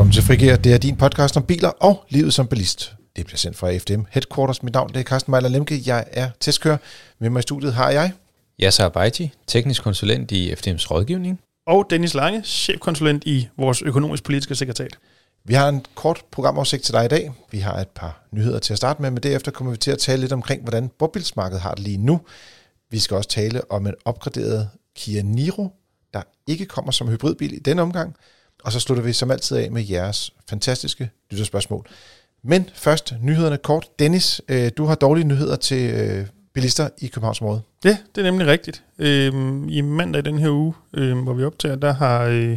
Velkommen til Frigere. Det er din podcast om biler og livet som bilist. Det bliver sendt fra FDM Headquarters. Mit navn det er Carsten Mejler Lemke. Jeg er testkører. Med mig i studiet har jeg... Yasser Abaiti, teknisk konsulent i FDM's rådgivning. Og Dennis Lange, chefkonsulent i vores økonomisk-politiske sekretariat. Vi har en kort programoversigt til dig i dag. Vi har et par nyheder til at starte med, men derefter kommer vi til at tale lidt omkring, hvordan bobilsmarkedet har det lige nu. Vi skal også tale om en opgraderet Kia Niro, der ikke kommer som hybridbil i denne omgang. Og så slutter vi som altid af med jeres fantastiske lytterspørgsmål. Men først nyhederne kort. Dennis, øh, du har dårlige nyheder til øh, bilister i Københavnsområdet. Ja, det er nemlig rigtigt. Øh, I mandag i den her uge, øh, hvor vi optager, der har øh,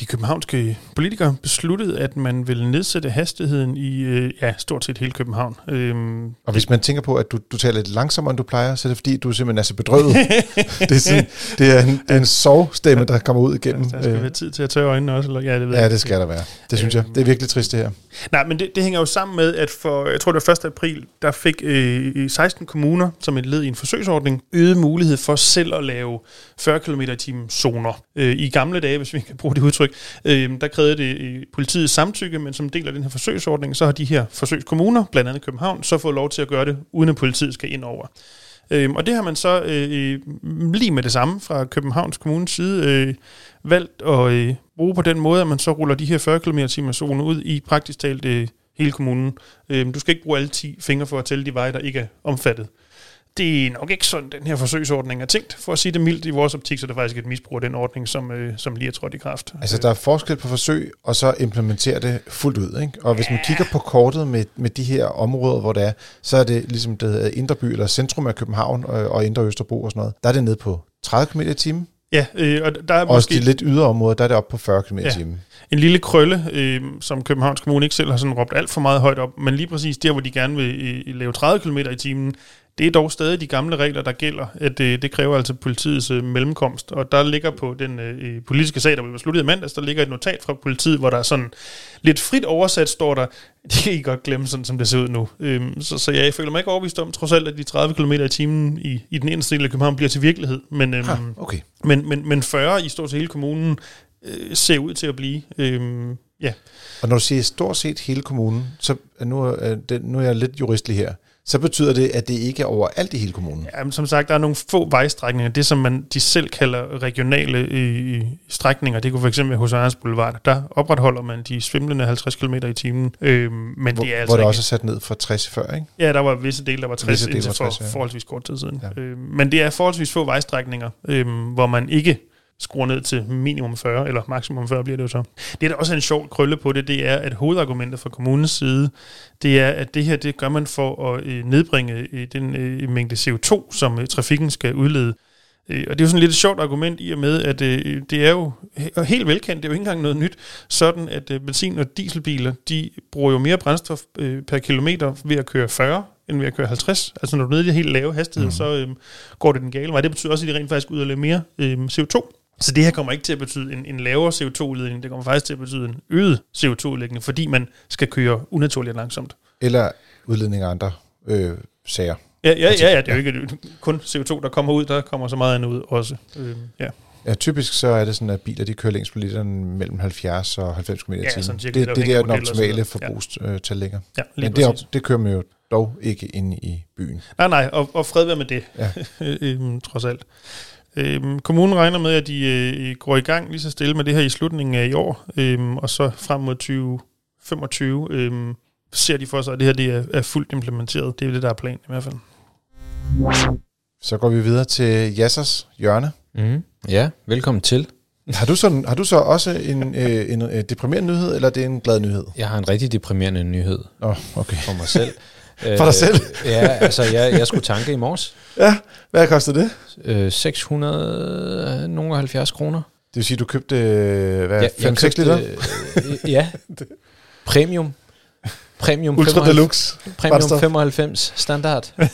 de københavnske politikere besluttet, at man vil nedsætte hastigheden i øh, ja, stort set hele København. Øhm, og hvis man tænker på, at du, du taler lidt langsommere, end du plejer, så er det fordi, du simpelthen er så bedrøvet. det, er sådan, det er en, det er en sovstemme, der kommer ud igennem. Der skal være tid til at tørre øjnene også. Eller? Ja, det, ved ja, det skal der være. Det synes jeg. Det er virkelig trist, det her. Nej, men det, det hænger jo sammen med, at for, jeg tror det var 1. april, der fik øh, 16 kommuner, som et led i en forsøgsordning, øget mulighed for selv at lave 40 km i timen zoner. Øh, I gamle dage, hvis vi kan bruge det udtryk, øh, der krævede det øh, politiets samtykke, men som del af den her forsøgsordning, så har de her forsøgskommuner, blandt andet København, så fået lov til at gøre det, uden at politiet skal ind over. Øhm, og det har man så øh, øh, lige med det samme fra Københavns Kommunes side øh, valgt at øh, bruge på den måde, at man så ruller de her 40 km timer zone ud i praktisk talt øh, hele kommunen. Øh, du skal ikke bruge alle 10 fingre for at tælle de veje, der ikke er omfattet det er nok ikke sådan, den her forsøgsordning er tænkt. For at sige det mildt, i vores optik, så er det faktisk et misbrug af den ordning, som, øh, som lige er trådt i kraft. Altså, der er forskel på forsøg, og så implementere det fuldt ud. Ikke? Og hvis ja. man kigger på kortet med, med de her områder, hvor det er, så er det ligesom det hedder Indre By, eller centrum af København og, og Indre Østerbro og sådan noget. Der er det ned på 30 km i timen. Ja, øh, og der er måske... Også de lidt ydre områder, der er det op på 40 km i ja. timen. En lille krølle, øh, som Københavns Kommune ikke selv har sådan råbt alt for meget højt op, men lige præcis der, hvor de gerne vil øh, lave 30 km i timen, det er dog stadig de gamle regler, der gælder. At det, det kræver altså politiets øh, mellemkomst. Og der ligger på den øh, politiske sag, der blev besluttet i mandags, der ligger et notat fra politiet, hvor der er sådan lidt frit oversat, står der, det kan I godt glemme, sådan som det ser ud nu. Øhm, så, så jeg føler mig ikke overbevist om, trods alt, at de 30 km i timen i, i den ene del af København bliver til virkelighed. Men, øhm, ha, okay. men, men, men 40 i stort set hele kommunen øh, ser ud til at blive. Øhm, ja. Og når du siger stort set hele kommunen, så nu er, det, nu er jeg lidt juristlig her så betyder det, at det ikke er overalt i hele kommunen. Ja, men som sagt, der er nogle få vejstrækninger. Det, som man de selv kalder regionale øh, strækninger, det kunne for eksempel hos Ejers Boulevard, der opretholder man de svimlende 50 km i timen. Øh, men hvor, det er altså hvor det også er sat ned fra 60 før, ikke? Ja, der var visse dele, der var 60 indtil for 60, ja. forholdsvis kort tid siden. Ja. Øh, men det er forholdsvis få vejstrækninger, øh, hvor man ikke skruer ned til minimum 40, eller maksimum 40 bliver det jo så. Det, der også er en sjov krølle på det, det er, at hovedargumentet fra kommunens side, det er, at det her, det gør man for at øh, nedbringe øh, den øh, mængde CO2, som trafikken skal udlede. Og det er jo sådan lidt et sjovt argument i og med, at det er jo helt velkendt, det er jo ikke engang noget nyt, sådan at benzin- og dieselbiler, de bruger jo mere brændstof per kilometer ved at køre 40, end ved at køre 50. Altså når du er nede i de helt lave hastighed, mm. så øhm, går det den gale vej. Det betyder også, at de rent faktisk udleder mere øhm, CO2. Så det her kommer ikke til at betyde en, en lavere CO2-udledning, det kommer faktisk til at betyde en øget CO2-udledning, fordi man skal køre unaturligt langsomt. Eller udledning af andre øh, sager. Ja, ja, ja, ja, det er jo ikke kun CO2, der kommer ud, der kommer så meget andet ud også. Øh, ja. Ja, typisk så er det sådan, at biler de kører længst på literen mellem 70 og 90 km i timen. Ja, det, det, det er den optimale forbrugstal ja. ligger. Ja, Men det, op, det kører man jo dog ikke ind i byen. Nej, nej, og, og fred være med det, ja. øhm, trods alt. Øhm, kommunen regner med, at de øh, går i gang lige så stille med det her i slutningen af i år, øhm, og så frem mod 2025 øhm, ser de for sig, at det her det er, er fuldt implementeret. Det er det, der er planen i hvert fald. Så går vi videre til Jassers hjørne. Mm. Ja, velkommen til. Har du, så, har du så også en, øh, en øh, deprimerende nyhed, eller er det en glad nyhed? Jeg har en rigtig deprimerende nyhed oh, okay. for mig selv. For dig selv? ja, altså jeg, jeg skulle tanke i morges. Ja, hvad koster det? Øh, 670 kroner. Det vil sige, du købte hvad, ja, 5-6 liter? Øh, ja, premium. Premium Ultra 95, Deluxe. Premium 95 standard.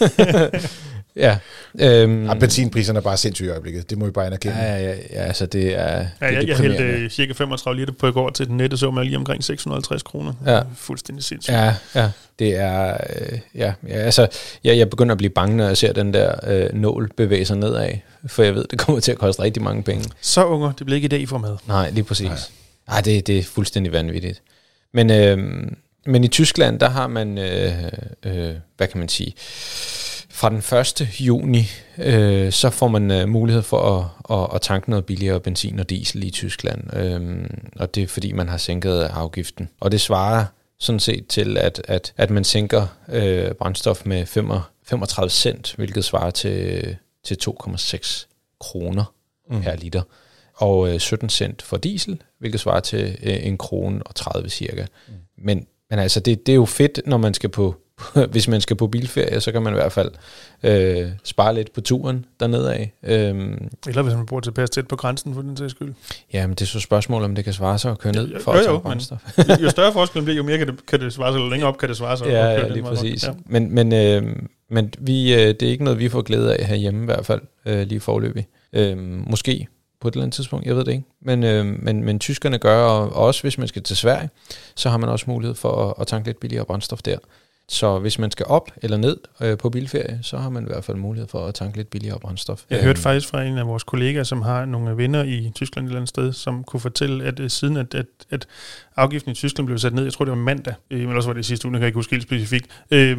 Ja. Øhm, ja, benzinpriserne er bare sindssyge i øjeblikket. Det må vi bare anerkende. Ja, ja, ja, altså det er ja, det jeg, jeg hældte cirka 35 liter på i går til den nette, så man lige omkring 650 kroner. Ja. Fuldstændig sindssygt. Ja, ja. Det er, øh, ja, ja, altså, jeg, jeg begynder at blive bange, når jeg ser den der øh, nål bevæge sig nedad, for jeg ved, det kommer til at koste rigtig mange penge. Så unger, det bliver ikke i dag, I får med. Nej, lige præcis. Nej. Ej, det, det er fuldstændig vanvittigt. Men, øh, men i Tyskland, der har man, øh, øh, hvad kan man sige, fra den 1. juni, øh, så får man øh, mulighed for at, at, at tanke noget billigere benzin og diesel i Tyskland. Øh, og det er fordi, man har sænket afgiften. Og det svarer sådan set til, at, at, at man sænker øh, brændstof med 35 cent, hvilket svarer til, til 2,6 kroner mm. per liter. Og øh, 17 cent for diesel, hvilket svarer til øh, en krone og 30 cirka. Mm. Men, men altså, det, det er jo fedt, når man skal på, hvis man skal på bilferie, så kan man i hvert fald øh, spare lidt på turen dernede af. Øhm, Eller hvis man bor tilpas tæt på grænsen, for den sags skyld. Ja, men det er så spørgsmål, om det kan svare sig at køre ned for jo, at jo, brændstof. Men, jo større forskel bliver, jo mere kan det, kan det svare sig, eller længere op kan det svare sig. Ja, ja lige præcis. Ja. Men, men, øh, men vi, øh, det er ikke noget, vi får glæde af herhjemme i hvert fald, øh, lige forløbig. Øh, måske på et eller andet tidspunkt, jeg ved det ikke. Men, øh, men, men tyskerne gør, og også hvis man skal til Sverige, så har man også mulighed for at, at tanke lidt billigere brændstof der. Så hvis man skal op eller ned øh, på bilferie, så har man i hvert fald mulighed for at tanke lidt billigere brændstof. Jeg hørte faktisk fra en af vores kollegaer, som har nogle venner i Tyskland et eller andet sted, som kunne fortælle, at uh, siden at, at, at afgiften i Tyskland blev sat ned, jeg tror det var mandag, øh, men også var det sidste uge, jeg kan ikke huske helt specifikt, øh,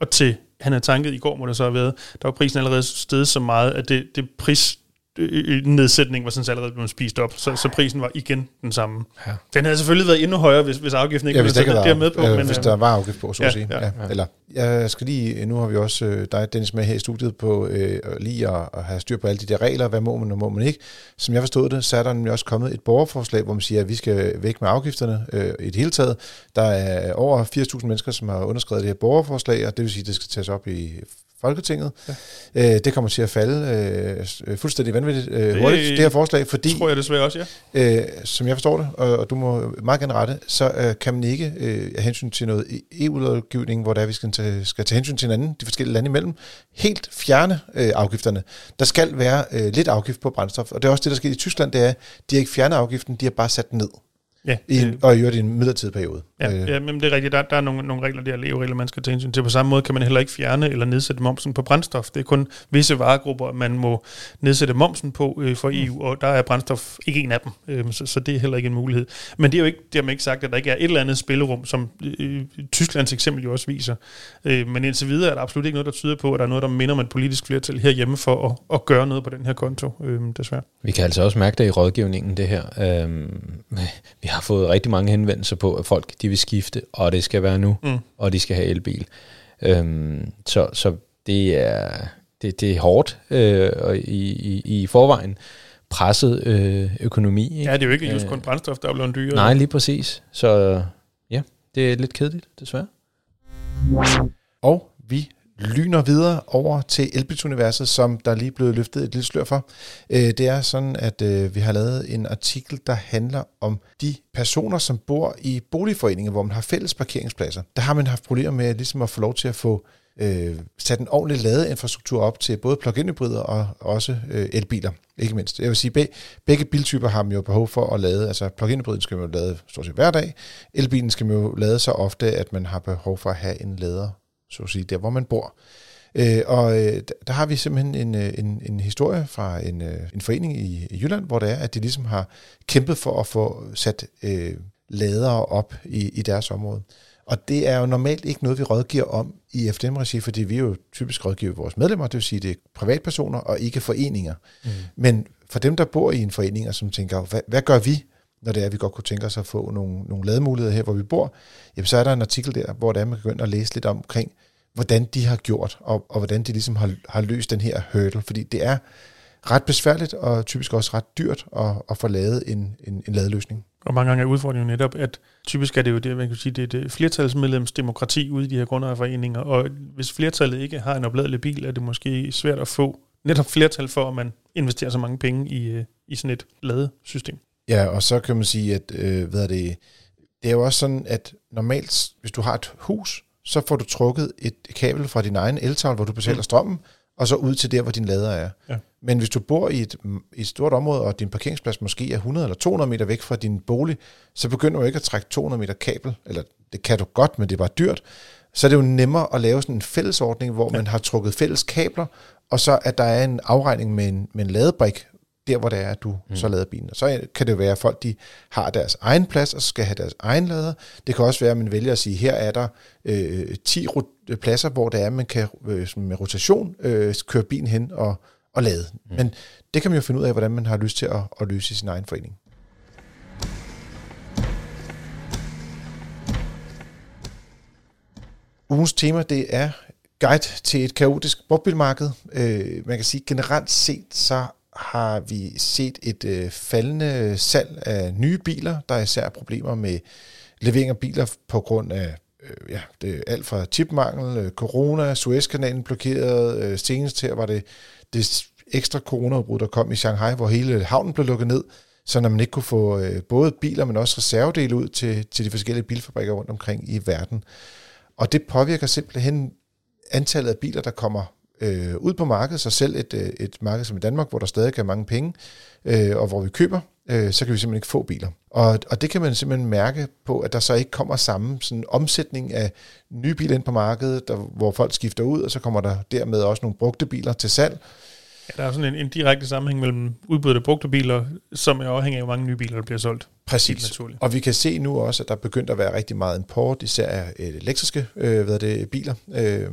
og til han havde tanket i går, må det så have været, der var prisen allerede steget så meget, at det, det pris, nedsætning var sådan allerede blevet spist op, så, så prisen var igen den samme. Ja. Den havde selvfølgelig været endnu højere, hvis, hvis afgiften ikke ja, hvis det var med på. Øh, men, hvis der var afgift på, så ja, at sige. Ja, ja. Eller, jeg skal lige, nu har vi også øh, dig, Dennis, med her i studiet på øh, lige at, at have styr på alle de der regler, hvad må man og må man ikke. Som jeg forstod det, så er der nemlig også kommet et borgerforslag, hvor man siger, at vi skal væk med afgifterne øh, i det hele taget. Der er over 80.000 mennesker, som har underskrevet det her borgerforslag, og det vil sige, at det skal tages op i Folketinget. Ja. Øh, det kommer til at falde øh, fuldstændig vanvittigt øh, hurtigt, det, her forslag, fordi... tror jeg desværre også, ja. Øh, som jeg forstår det, og, og du må meget gerne rette, så øh, kan man ikke øh, af hensyn til noget EU-lovgivning, hvor der er, vi skal tage, skal tage hensyn til hinanden, de forskellige lande imellem, helt fjerne øh, afgifterne. Der skal være øh, lidt afgift på brændstof, og det er også det, der sker i Tyskland, det er, de har ikke fjernet afgiften, de har bare sat den ned. Ja, I og i øvrigt i en midlertidig periode. Ja, øh. ja men det er rigtigt. Der, der er nogle, nogle regler, der er leveregler, man skal tage hensyn til. På samme måde kan man heller ikke fjerne eller nedsætte momsen på brændstof. Det er kun visse varegrupper, man må nedsætte momsen på øh, for EU, og der er brændstof ikke en af dem. Øh, så, så det er heller ikke en mulighed. Men det er jo ikke dermed ikke sagt, at der ikke er et eller andet spillerum, som øh, Tysklands eksempel jo også viser. Øh, men indtil videre er der absolut ikke noget, der tyder på, at der er noget, der minder om et politisk flertal herhjemme for at, at gøre noget på den her konto, øh, desværre. Vi kan altså også mærke det i rådgivningen, det her. Øh, vi har fået rigtig mange henvendelser på, at folk de vil skifte, og det skal være nu, mm. og de skal have elbil. Øhm, så, så det er, det, det er hårdt øh, og i, i, i forvejen presset øh, økonomi. Ikke? Ja, det er jo ikke just kun brændstof, der er blevet dyrere. Nej, lige præcis. Så ja, det er lidt kedeligt, desværre. Og vi lyner videre over til Elbit-universet, som der lige blev løftet et lille slør for. Øh, det er sådan, at øh, vi har lavet en artikel, der handler om de personer, som bor i boligforeninger, hvor man har fælles parkeringspladser. Der har man haft problemer med ligesom at få lov til at få øh, sat en ordentlig ladeinfrastruktur op til både plug-in hybrider og også øh, elbiler, ikke mindst. Jeg vil sige, begge, begge biltyper har man jo behov for at lade, altså plug-in hybriden skal man jo lade stort set hver dag, elbilen skal man jo lade så ofte, at man har behov for at have en lader så at sige, der hvor man bor. Øh, og øh, der har vi simpelthen en, øh, en, en historie fra en, øh, en forening i, i Jylland, hvor det er, at de ligesom har kæmpet for at få sat øh, ladere op i, i deres område. Og det er jo normalt ikke noget, vi rådgiver om i FDM-regi, fordi vi jo typisk rådgiver vores medlemmer, det vil sige, det er privatpersoner og ikke foreninger. Mm. Men for dem, der bor i en forening, og som tænker, hvad, hvad gør vi, når det er, at vi godt kunne tænke os at få nogle, nogle lademuligheder her, hvor vi bor, jamen så er der en artikel der, hvor det er, man kan ind og læse lidt omkring, hvordan de har gjort, og, og hvordan de ligesom har, har løst den her hurdle, fordi det er ret besværligt, og typisk også ret dyrt at, at få lavet en, en, en ladeløsning. Og mange gange er udfordringen netop, at typisk er det jo det, man kan sige, det er det flertalsmedlemsdemokrati ude i de her grundejerforeninger, og hvis flertallet ikke har en opladelig bil, er det måske svært at få netop flertal for, at man investerer så mange penge i, øh, i sådan et ladesystem. Ja, og så kan man sige, at øh, hvad er det, det er jo også sådan, at normalt, hvis du har et hus, så får du trukket et kabel fra din egen eltavle, hvor du betaler mm. strømmen, og så ud til der, hvor din lader er. Ja. Men hvis du bor i et, et stort område, og din parkeringsplads måske er 100 eller 200 meter væk fra din bolig, så begynder du ikke at trække 200 meter kabel, eller det kan du godt, men det er bare dyrt. Så er det jo nemmere at lave sådan en fællesordning, hvor ja. man har trukket fælles kabler, og så at der er en afregning med en, med en ladebrik, der hvor det er, at du mm. så lader bilen. Og så kan det være, at folk de har deres egen plads, og skal have deres egen lader. Det kan også være, at man vælger at sige, her er der øh, 10 pladser, hvor det er, man kan øh, med rotation øh, køre bilen hen og, og lade. Mm. Men det kan man jo finde ud af, hvordan man har lyst til at, at løse i sin egen forening. Ugens tema, det er guide til et kaotisk brugtbilmarked. Øh, man kan sige, generelt set, så har vi set et øh, faldende salg af nye biler. Der er især problemer med levering af biler på grund af øh, ja, det alt fra chipmangel, øh, corona, Suezkanalen blokeret, øh, senest her var det det ekstra coronaudbrud, der kom i Shanghai, hvor hele havnen blev lukket ned, så når man ikke kunne få øh, både biler, men også reservedele ud til, til de forskellige bilfabrikker rundt omkring i verden. Og det påvirker simpelthen antallet af biler, der kommer øh, ud på markedet, så selv et, øh, et marked som i Danmark, hvor der stadig er mange penge, øh, og hvor vi køber, øh, så kan vi simpelthen ikke få biler. Og, og det kan man simpelthen mærke på, at der så ikke kommer samme sådan omsætning af nye biler ind på markedet, der, hvor folk skifter ud, og så kommer der dermed også nogle brugte biler til salg. Ja, der er sådan en, en direkte sammenhæng mellem udbuddet af brugte biler, som er afhængig af, hvor mange nye biler, der bliver solgt. Præcis. Og vi kan se nu også, at der er begyndt at være rigtig meget import, især af elektriske øh, hvad det, biler. Øh,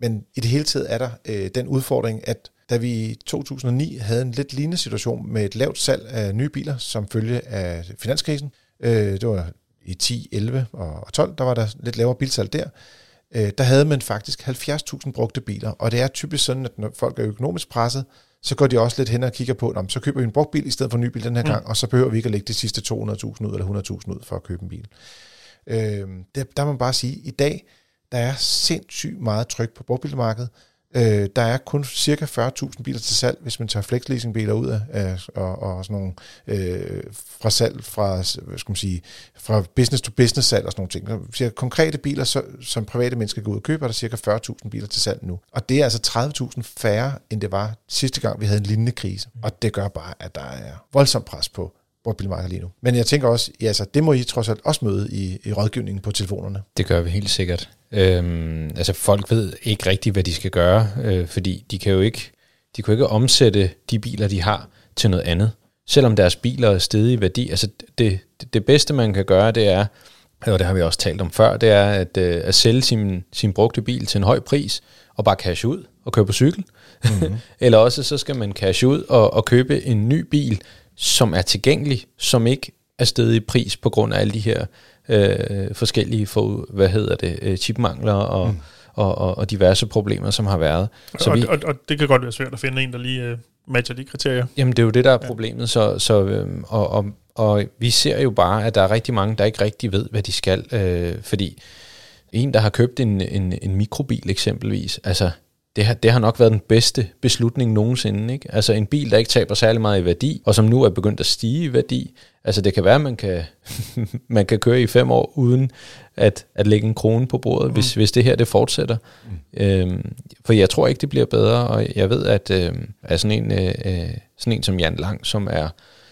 men i det hele taget er der øh, den udfordring, at da vi i 2009 havde en lidt lignende situation med et lavt salg af nye biler som følge af finanskrisen, øh, det var i 10, 11 og 12, der var der lidt lavere bilsalg der, øh, der havde man faktisk 70.000 brugte biler, og det er typisk sådan, at når folk er økonomisk presset, så går de også lidt hen og kigger på, så køber vi en brugt bil i stedet for en ny bil den her mm. gang, og så behøver vi ikke at lægge de sidste 200.000 ud eller 100.000 ud for at købe en bil. Øh, det, der må man bare sige, at i dag, der er sindssygt meget tryk på brugbilmarkedet. Øh, der er kun cirka 40.000 biler til salg, hvis man tager flexleasingbiler ud af, og, og sådan nogle øh, fra salg fra, hvad skal man sige, fra business to business salg og sådan nogle ting. Så konkrete biler, så, som private mennesker går ud og køber, er der cirka 40.000 biler til salg nu. Og det er altså 30.000 færre, end det var sidste gang, vi havde en lignende krise. Og det gør bare, at der er voldsomt pres på brugtbilmarkedet lige nu. Men jeg tænker også, ja, altså, det må I trods alt også møde i, i rådgivningen på telefonerne. Det gør vi helt sikkert. Øhm, altså folk ved ikke rigtigt, hvad de skal gøre, øh, fordi de kan jo ikke, de kan jo ikke omsætte de biler, de har, til noget andet. Selvom deres biler er stedige i værdi. Altså det, det, det bedste, man kan gøre, det er, og det har vi også talt om før, det er at, øh, at sælge sin, sin brugte bil til en høj pris, og bare cash ud og køre på cykel. Mm-hmm. Eller også så skal man cash ud og, og købe en ny bil, som er tilgængelig, som ikke er stedet i pris på grund af alle de her øh, forskellige for, hvad hedder det, øh, chipmangler og, mm. og, og, og diverse problemer, som har været. Så og, vi, og, og det kan godt være svært at finde en, der lige øh, matcher de kriterier. Jamen det er jo det, der er problemet, ja. så, så øh, og, og, og vi ser jo bare, at der er rigtig mange, der ikke rigtig ved, hvad de skal, øh, fordi en, der har købt en, en, en mikrobil eksempelvis, altså det har, det har nok været den bedste beslutning nogensinde. Ikke? Altså en bil, der ikke taber særlig meget i værdi, og som nu er begyndt at stige i værdi. Altså det kan være, at man kan, man kan køre i fem år uden at, at lægge en krone på bordet, mm. hvis, hvis det her det fortsætter. Mm. Øhm, for jeg tror ikke, det bliver bedre, og jeg ved, at, øh, at sådan, en, øh, øh, sådan en som Jan Lang, som er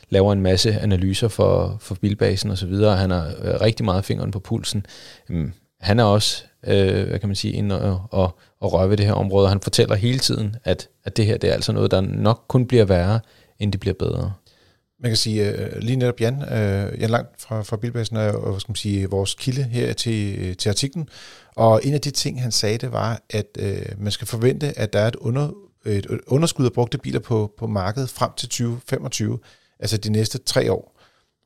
laver en masse analyser for, for bilbasen og så videre, han har øh, rigtig meget fingeren på pulsen. Øh, han er også, øh, hvad kan man sige, inde og, og, og røre ved det her område. Han fortæller hele tiden, at, at det her det er altså noget, der nok kun bliver værre, end det bliver bedre. Man kan sige, uh, lige netop Jan, uh, Jan Langt fra, fra Bilbasen er hvad skal man sige, vores kilde her til, øh, til artiklen. Og en af de ting, han sagde, det var, at uh, man skal forvente, at der er et, under, et underskud af brugte biler på, på markedet frem til 2025, altså de næste tre år.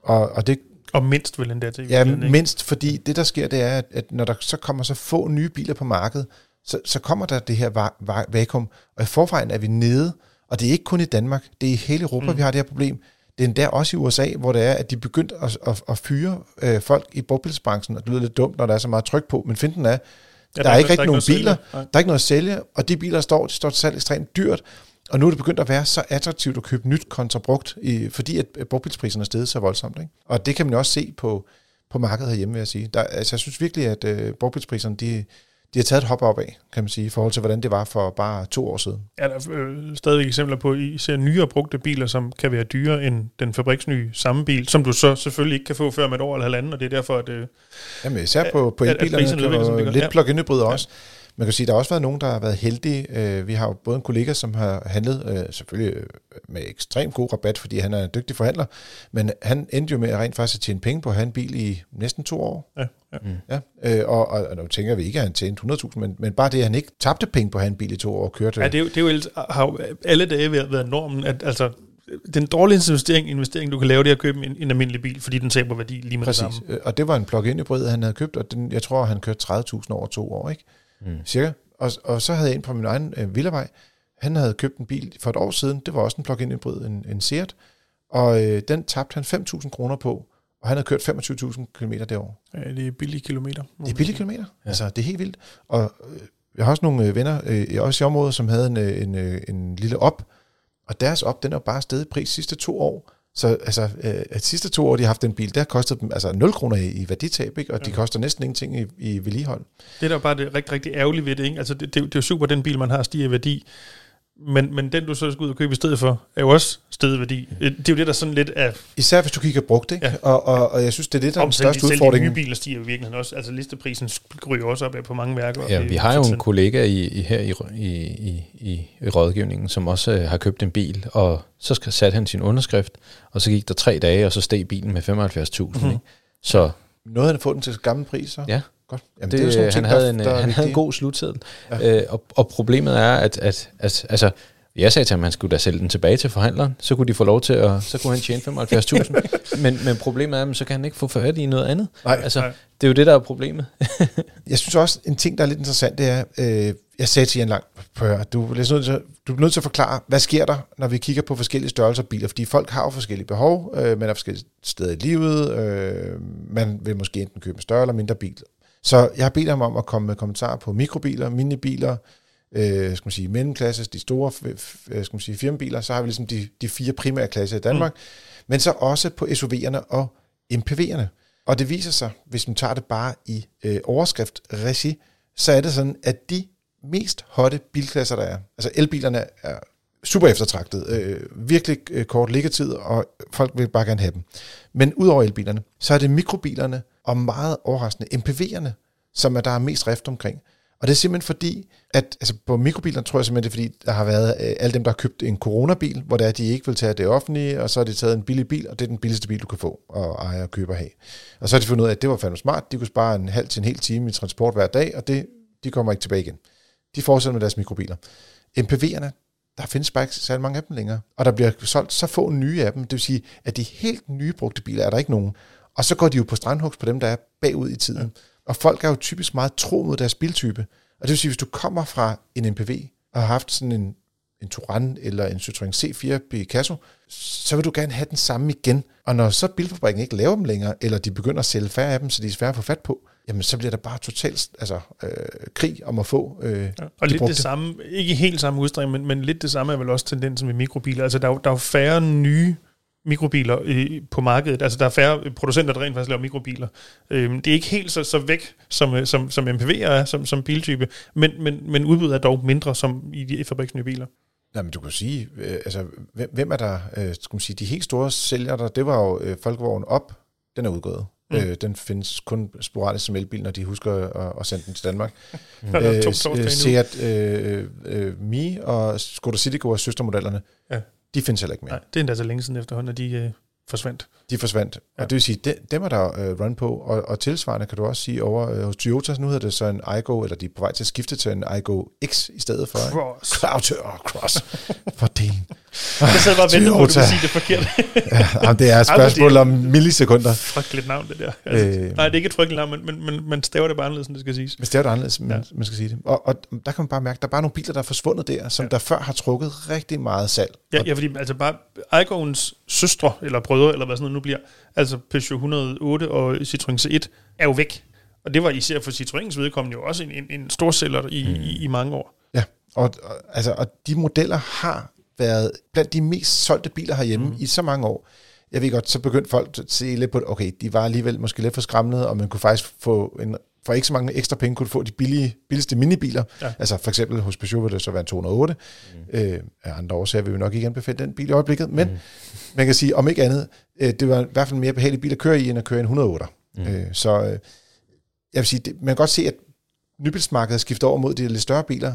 Og, og det og mindst vil endda til. Ja, mindst, fordi det der sker, det er, at, når der så kommer så få nye biler på markedet, så, så kommer der det her va- va- vakuum, og i forvejen er vi nede, og det er ikke kun i Danmark, det er i hele Europa, mm. vi har det her problem. Det er endda også i USA, hvor det er, at de begyndt at, at, at fyre øh, folk i brugtbilsbranchen, og det lyder lidt dumt, når der er så meget tryk på, men finden er, ja, der, der er ikke rigtig nogen biler, der er ikke noget at sælge, og de biler, der står, de står til salg ekstremt dyrt, og nu er det begyndt at være så attraktivt at købe nyt kontra brugt, i, fordi at brugtbilspriserne er steget så voldsomt. Ikke? Og det kan man også se på, på markedet herhjemme, vil jeg sige. Der, altså, jeg synes virkelig, at øh, brugtbilspriserne, de, de har taget et hop op af, kan man sige, i forhold til, hvordan det var for bare to år siden. Er der øh, stadig eksempler på, at I ser nyere brugte biler, som kan være dyrere end den fabriksnye samme bil, som du så selvfølgelig ikke kan få før med et år eller halvanden, og det er derfor, at... Øh, Jamen især på, på elbilerne, lidt plug-in hybrid ja. også. Man kan sige, at der har også været nogen, der har været heldige. Øh, vi har jo både en kollega, som har handlet øh, selvfølgelig øh, med ekstremt god rabat, fordi han er en dygtig forhandler, men han endte jo med at rent faktisk at tjene penge på at have en bil i næsten to år. Ja, ja. Mm. ja og, og, og nu tænker vi ikke, at han tjente 100.000, men, men bare det, at han ikke tabte penge på at have en bil i to år og kørte... Ja, det er jo, det er jo har jo alle dage været normen, at altså den dårligste investering, investering, du kan lave, det er at købe en, en almindelig bil, fordi den taber værdi lige med Præcis. det samme. Og det var en plug-in hybrid, han havde købt, og den, jeg tror, han kørte 30.000 over to år, ikke? Mm. Cirka. Og, og så havde jeg en på min egen øh, villavej, han havde købt en bil for et år siden, det var også en plug-in hybrid, en, en Seat, og øh, den tabte han 5.000 kroner på, og han havde kørt 25.000 km det år. Ja, det er billige kilometer. Det er billige kilometer. Ja. Altså, det er helt vildt. Og øh, jeg har også nogle øh, venner, øh, også i området, som havde en, øh, en, øh, en lille op, og deres op, den er bare steget pris sidste to år. Så altså, øh, at sidste to år, de har haft den bil, der kostede dem altså 0 kroner i, i værditab, ikke? og ja. de koster næsten ingenting i, i vedligehold. Det er da bare det rigtig, rigtig ærgerlige ved det. Ikke? Altså, det, det, det er jo super, den bil, man har, stiger i værdi. Men, men den, du så skal ud og købe i stedet for, er jo også stedet værdi. Det er jo det, der sådan lidt er... Især hvis du kigger brugt, ikke? Ja. Og, og, og jeg synes, det er det, der er den største udfordring. Selv de nye biler stiger i virkeligheden også. Altså listeprisen ryger også op af på mange værker. Ja, vi har jo en kollega i, i, her i, i, i, i rådgivningen, som også øh, har købt en bil, og så skal, satte han sin underskrift, og så gik der tre dage, og så steg bilen med 75.000. Mm-hmm. Så Noget han at få den til gammel pris, så? Ja. Godt. Jamen, det, det er sådan han, ting, havde en, der han havde en god slutseddel. Ja. Øh, og, og problemet er, at, at, at altså, jeg sagde til ham, at han skulle da sælge den tilbage til forhandleren, så kunne de få lov til at, så kunne han tjene 75.000. men, men problemet er, at så kan han ikke få fat i noget andet. Nej, altså, nej. Det er jo det, der er problemet. jeg synes også, en ting, der er lidt interessant, det er, øh, jeg sagde til Jan Lang, prøv du, er nødt til, du er nødt til at forklare, hvad sker der, når vi kigger på forskellige størrelser biler, fordi folk har jo forskellige behov, øh, man er forskellige steder i livet, øh, man vil måske enten købe en større eller mindre bil. Så jeg har bedt ham om at komme med kommentarer på mikrobiler, minibiler, øh, skal man sige, mellemklasse, de store øh, skal man sige, firmabiler, så har vi ligesom de, de fire primære klasser i Danmark, mm. men så også på SUV'erne og MPV'erne. Og det viser sig, hvis man tager det bare i øh, overskrift regi, så er det sådan, at de mest hotte bilklasser, der er, altså elbilerne er super eftertragtet, øh, virkelig øh, kort liggetid, og folk vil bare gerne have dem. Men udover elbilerne, så er det mikrobilerne og meget overraskende MPV'erne, som er der er mest rift omkring. Og det er simpelthen fordi, at altså på mikrobiler tror jeg simpelthen, det er fordi, der har været øh, alle dem, der har købt en coronabil, hvor det er, de ikke vil tage det offentlige, og så har de taget en billig bil, og det er den billigste bil, du kan få og eje og købe og have. Og så har de fundet ud af, at det var fandme smart. De kunne spare en halv til en hel time i transport hver dag, og det, de kommer ikke tilbage igen. De fortsætter med deres mikrobiler. MPV'erne, der findes bare ikke særlig mange af dem længere. Og der bliver solgt så få nye af dem. Det vil sige, at de helt nye brugte biler er der ikke nogen. Og så går de jo på strandhugs på dem, der er bagud i tiden. Ja. Og folk er jo typisk meget tro mod deres biltype. Og det vil sige, hvis du kommer fra en MPV og har haft sådan en, en Touran eller en Citroën C4 Picasso, så vil du gerne have den samme igen. Og når så bilfabrikken ikke laver dem længere, eller de begynder at sælge færre af dem, så de er svære at få fat på, jamen så bliver der bare totalt altså, øh, krig om at få øh, ja, Og de lidt brugte. det samme, ikke helt samme udstrækning, men, men lidt det samme er vel også tendensen med mikrobiler. Altså der er, der er færre nye mikrobiler i, på markedet. Altså, der er færre producenter, der rent faktisk laver mikrobiler. Øhm, det er ikke helt så, så væk, som, øh, som, som MPV'er er, som, som biltype, men, men, men udbuddet er dog mindre, som i de fabriksnye biler. Nej, men du kan sige, øh, altså, hvem, hvem er der, øh, skal man sige, de helt store sælgere der, det var jo øh, Folkevogn op, den er udgået. Mm. Øh, den findes kun sporadisk som elbil, når de husker at, at sende den til Danmark. Mm. øh, Seat øh, øh, Mi og Skoda Citigo er søstermodellerne. Ja de findes heller ikke mere. Nej, det er endda så længe siden efterhånden, at de øh, forsvandt. De forsvandt. Ja. Og det vil sige, de, dem er der øh, run på, og, og tilsvarende kan du også sige over øh, hos Toyota, nu hedder det så en iGo, eller de er på vej til at skifte til en iGo X i stedet for. Cross. Cloud, oh, cross. For det. Jeg sad bare og ventede på, at du sige det forkert. ja, det er et spørgsmål om millisekunder. Frygteligt navn, det der. Altså, øh, nej, det er ikke et frygteligt navn, men, men, men man staver det bare anderledes, end det skal siges. Man staver det anderledes, ja. man, man skal sige det. Og, og der kan man bare mærke, at der er bare nogle biler, der er forsvundet der, som ja. der før har trukket rigtig meget salg. Ja, ja fordi altså bare iGoens søstre, eller brødre, eller hvad sådan noget nu bliver, altså Peugeot 108 og Citroën C1, er jo væk. Og det var især for Citroëns vedkommende jo også en, en, en stor sælger i, mm. i, i mange år. Ja, og, og, altså, og de modeller har været blandt de mest solgte biler herhjemme mm. i så mange år. Jeg ved godt, så begyndte folk at se lidt på, okay, de var alligevel måske lidt for skræmmende, og man kunne faktisk få en for ikke så mange ekstra penge kunne du få de billige, billigste minibiler. Ja. Altså for eksempel hos Peugeot vil det så være en 208. Mm. Øh, af andre årsager vil vi nok ikke anbefale den bil i øjeblikket, men mm. man kan sige, om ikke andet, øh, det var i hvert fald en mere behagelig bil at køre i, end at køre en 108. Mm. Øh, så øh, jeg vil sige, det, man kan godt se, at nybilsmarkedet skifter over mod de lidt større biler,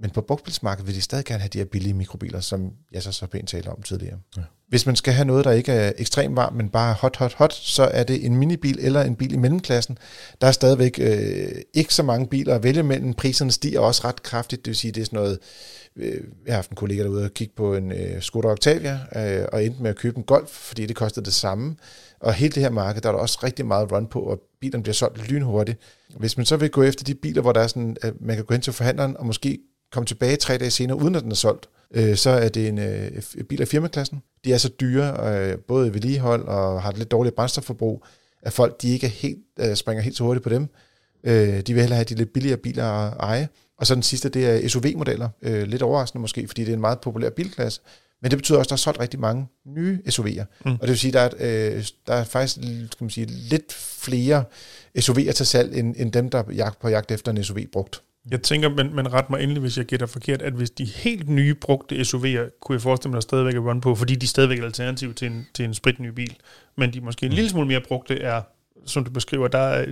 men på brugtbilsmarkedet vil de stadig gerne have de her billige mikrobiler, som jeg så så pænt talte om tidligere. Ja. Hvis man skal have noget, der ikke er ekstremt varmt, men bare hot, hot, hot, så er det en minibil eller en bil i mellemklassen. Der er stadigvæk øh, ikke så mange biler at vælge mellem. Priserne stiger også ret kraftigt, det vil sige, det er sådan noget... Øh, jeg har haft en kollega derude og kigge på en øh, Skoda Octavia, øh, og endte med at købe en Golf, fordi det kostede det samme. Og hele det her marked, der er der også rigtig meget run på, og bilerne bliver solgt lynhurtigt. Hvis man så vil gå efter de biler, hvor der er sådan, at man kan gå hen til forhandleren og måske komme tilbage tre dage senere, uden at den er solgt, øh, så er det en øh, bil af firmaklassen. De er så dyre, øh, både i vedligehold og har et lidt dårligt brændstofforbrug, at folk de ikke er helt, øh, springer helt så hurtigt på dem. Øh, de vil hellere have de lidt billigere biler at eje. Og så den sidste, det er SUV-modeller. Øh, lidt overraskende måske, fordi det er en meget populær bilklasse. Men det betyder også, at der er solgt rigtig mange nye SUV'er. Mm. Og det vil sige, at der er, øh, der er faktisk skal man sige, lidt flere SUV'er til salg, end, end dem, der er på jagt efter en SUV brugt. Jeg tænker, men, men ret mig endelig, hvis jeg gætter forkert, at hvis de helt nye brugte SUV'er, kunne jeg forestille mig, at der stadigvæk er run på, fordi de stadigvæk er alternativ til en, til en spritny bil. Men de måske en mm. lille smule mere brugte er, som du beskriver, der er,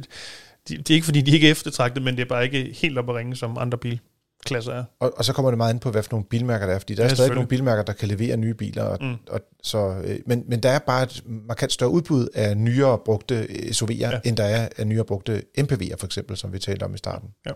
de, det er ikke fordi, de ikke er eftertragtet, men det er bare ikke helt op at ringe som andre bil klasser er. Og, og så kommer det meget ind på, hvad for nogle bilmærker der er, fordi der ja, er stadig nogle bilmærker, der kan levere nye biler. Og, mm. og, så, øh, men, men der er bare et markant større udbud af nyere brugte SUV'er, ja. end der er af nyere brugte MPV'er for eksempel, som vi talte om i starten. Ja.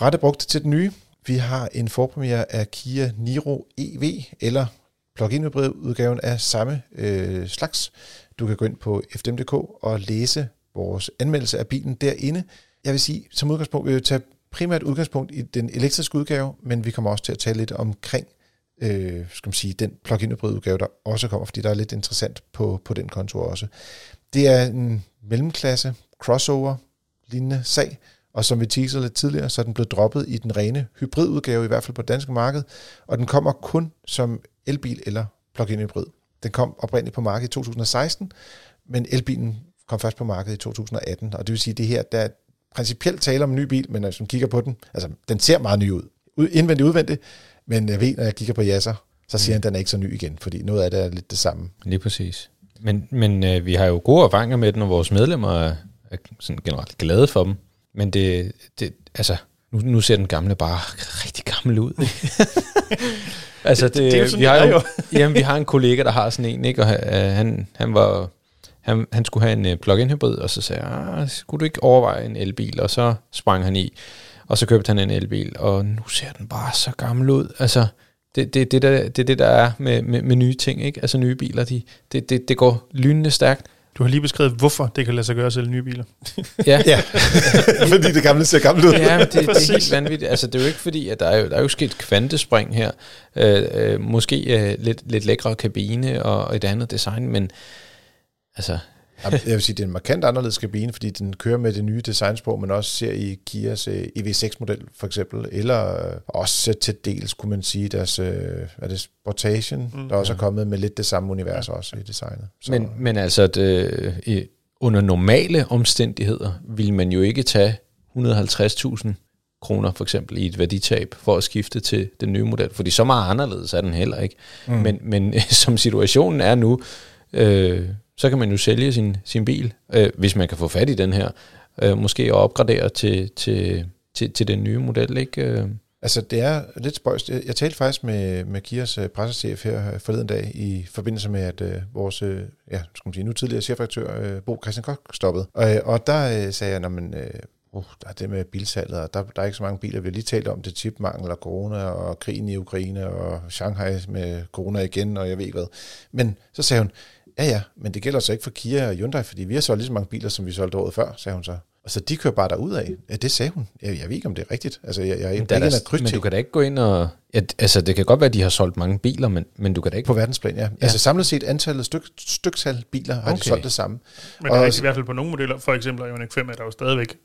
Fra det brugte til det nye. Vi har en forpremiere af Kia Niro EV, eller plug-in hybrid udgaven af samme øh, slags. Du kan gå ind på fdm.dk og læse vores anmeldelse af bilen derinde. Jeg vil sige, som udgangspunkt vil vi tage primært udgangspunkt i den elektriske udgave, men vi kommer også til at tale lidt omkring øh, skal man sige, den plug-in hybrid udgave, der også kommer, fordi der er lidt interessant på, på den konto også. Det er en mellemklasse crossover lignende sag, og som vi teaser lidt tidligere, så er den blevet droppet i den rene hybridudgave, i hvert fald på det danske marked, og den kommer kun som elbil eller plug-in hybrid. Den kom oprindeligt på markedet i 2016, men elbilen kom først på markedet i 2018, og det vil sige, at det her, der er principielt tale om en ny bil, men når man kigger på den, altså den ser meget ny ud, indvendigt udvendigt, men jeg ved, når jeg kigger på Jasser, så siger mm. han, at den er ikke så ny igen, fordi noget af det er lidt det samme. Lige præcis. Men, men øh, vi har jo gode erfaringer med den, og vores medlemmer er, er sådan generelt glade for dem. Men det, det altså, nu, nu ser den gamle bare rigtig gammel ud. altså, det, det, det er jo sådan, vi har jo, jamen, vi har en kollega, der har sådan en, ikke? og han, han var han, han skulle have en uh, plug-in hybrid, og så sagde jeg, ah, skulle du ikke overveje en elbil? Og så sprang han i, og så købte han en elbil, og nu ser den bare så gammel ud. Altså, det, det, det, der, det er det, der er med, med, med nye ting, ikke? Altså nye biler, de, det, det, det går lynende stærkt. Du har lige beskrevet, hvorfor det kan lade sig gøre at sælge nye biler. ja. ja. fordi det gamle ser gammelt ud. ja, det, det er helt vanvittigt. Altså, det er jo ikke fordi, at der er jo, der er jo sket kvantespring her. Øh, øh, måske øh, lidt, lidt lækre kabine og et andet design, men altså, jeg vil sige, det er en markant anderledes kabine, fordi den kører med det nye designsprog, man også ser i Kias øh, EV6-model for eksempel, eller uh, også til dels, kunne man sige, deres uh, er det Sportation, mm. der også er kommet med lidt det samme univers også i designet. Så. Men, men altså, det, under normale omstændigheder vil man jo ikke tage 150.000 kroner for eksempel i et værditab for at skifte til den nye model, fordi så meget anderledes er den heller ikke. Mm. Men, men som situationen er nu, øh, så kan man jo sælge sin, sin bil, øh, hvis man kan få fat i den her, øh, måske og opgradere til, til, til, til den nye model, ikke? Øh. Altså, det er lidt spøjst. Jeg, jeg talte faktisk med, med Kias uh, pressechef her øh, forleden dag i forbindelse med, at uh, vores uh, ja, skal man sige, nu tidligere chefredaktør øh, Bo Christian Kok stoppede. Og, og der øh, sagde jeg, at øh, uh, der er det med bilsalget, og der, der er ikke så mange biler. Vi har lige talt om det chipmangel og corona og krigen i Ukraine og Shanghai med corona igen, og jeg ved ikke hvad. Men så sagde hun, Ja, ja, men det gælder så ikke for Kia og Hyundai, fordi vi har solgt lige så mange biler, som vi solgte året før, sagde hun så. Og så de kører bare derud af. Ja, det sagde hun. Jeg, jeg ved ikke, om det er rigtigt. Altså, jeg, jeg, jeg, jeg er Men du kan da ikke gå ind og... Ja, altså, det kan godt være, at de har solgt mange biler, men, men du kan da ikke... På verdensplan, ja. ja. Altså samlet set antallet styk, styktal biler har okay. de solgt det samme. Men der er i hvert fald på nogle modeller, for eksempel Ioniq 5, er der jo stadigvæk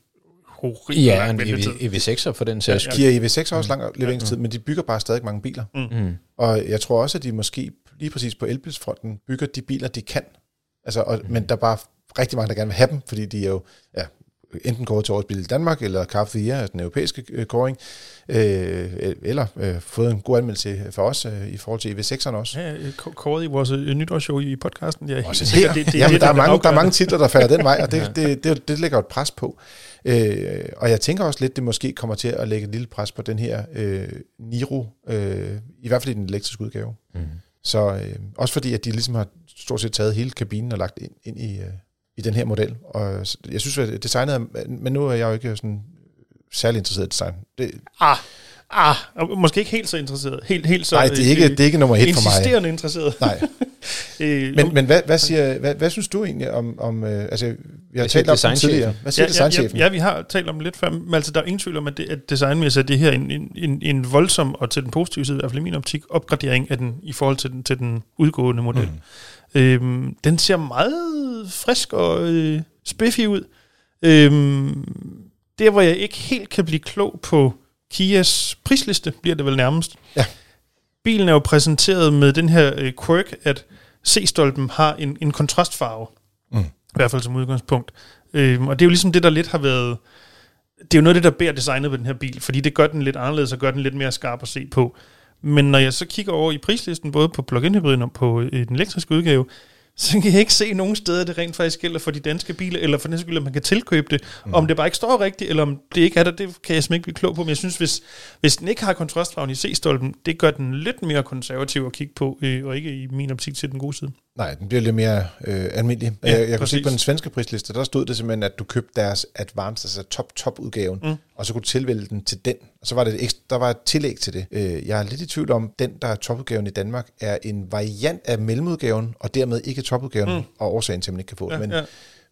horribelt ja, lang ventetid. Ja, EV6'er for den sags ja, ja. Kia EV6 har også lang leveringstid, mm. men de bygger bare stadig mange biler. Mm. mm. Og jeg tror også, at de måske lige præcis på elbilsfronten bygger de biler, de kan Altså, og, men der er bare rigtig mange, der gerne vil have dem, fordi de er jo, ja, enten kåret til årets bil i Danmark, eller Car of the Year, den europæiske øh, kåring, øh, eller øh, fået en god anmeldelse for os øh, i forhold til EV6'eren også. Ja, kåret i vores øh, nytårsshow i podcasten. Ja, også det, det, det, Jamen, det, der, er mange, der er mange titler, der falder den vej, og det, det, det, det, det lægger et pres på. Øh, og jeg tænker også lidt, det måske kommer til at lægge et lille pres på den her øh, Niro, øh, i hvert fald i den elektriske udgave. Mm. Så øh, også fordi, at de ligesom har stort set taget hele kabinen og lagt ind, ind i, øh, i den her model. Og jeg synes, at designet er, men nu er jeg jo ikke sådan særlig interesseret i design. Det, ah, ah, måske ikke helt så interesseret. Helt, helt så, Nej, det er ikke, det er ikke nummer et for mig. Insisterende interesseret. Nej. Øh, men men hvad, hvad, siger, hvad, hvad synes du egentlig om, om øh, altså, vi har talt om tidligere. Hvad siger ja, designchefen? Ja, ja, vi har talt om lidt før, men altså, der er ingen tvivl om, at, det, at designmæssigt er det her en, en, en, en voldsom, og til den positive side, i hvert fald i min optik, opgradering af den, i forhold til den, til den udgående model. Mm. Øhm, den ser meget frisk og øh, spiffy ud. Øhm, der, hvor jeg ikke helt kan blive klog på Kias prisliste, bliver det vel nærmest. Ja. Bilen er jo præsenteret med den her øh, quirk, at C-stolpen har en, en kontrastfarve. Mm. I hvert fald som udgangspunkt. Øhm, og det er jo ligesom det, der lidt har været... Det er jo noget af det, der bærer designet på den her bil, fordi det gør den lidt anderledes og gør den lidt mere skarp at se på. Men når jeg så kigger over i prislisten, både på plug-in hybriden og på øh, den elektriske udgave, så kan jeg ikke se nogen steder, det rent faktisk gælder for de danske biler, eller for den skyld, at man kan tilkøbe det. Mm. Om det bare ikke står rigtigt, eller om det ikke er der, det kan jeg simpelthen ikke blive klog på. Men jeg synes, hvis, hvis den ikke har kontrastfarven i C-stolpen, det gør den lidt mere konservativ at kigge på, øh, og ikke i min optik til den gode side. Nej, den bliver lidt mere øh, almindelig. Ja, jeg, jeg kunne se på den svenske prisliste, der stod det simpelthen, at du købte deres Advanced, altså top-top-udgaven, mm. Og så kunne du tilvælge den til den. Og så var det et ekstra, der var et tillæg til det. Øh, jeg er lidt i tvivl om, den, der er topudgaven i Danmark, er en variant af mellemudgaven, og dermed ikke topudgaven, mm. og årsagen til, at man ikke kan få ja, men, ja.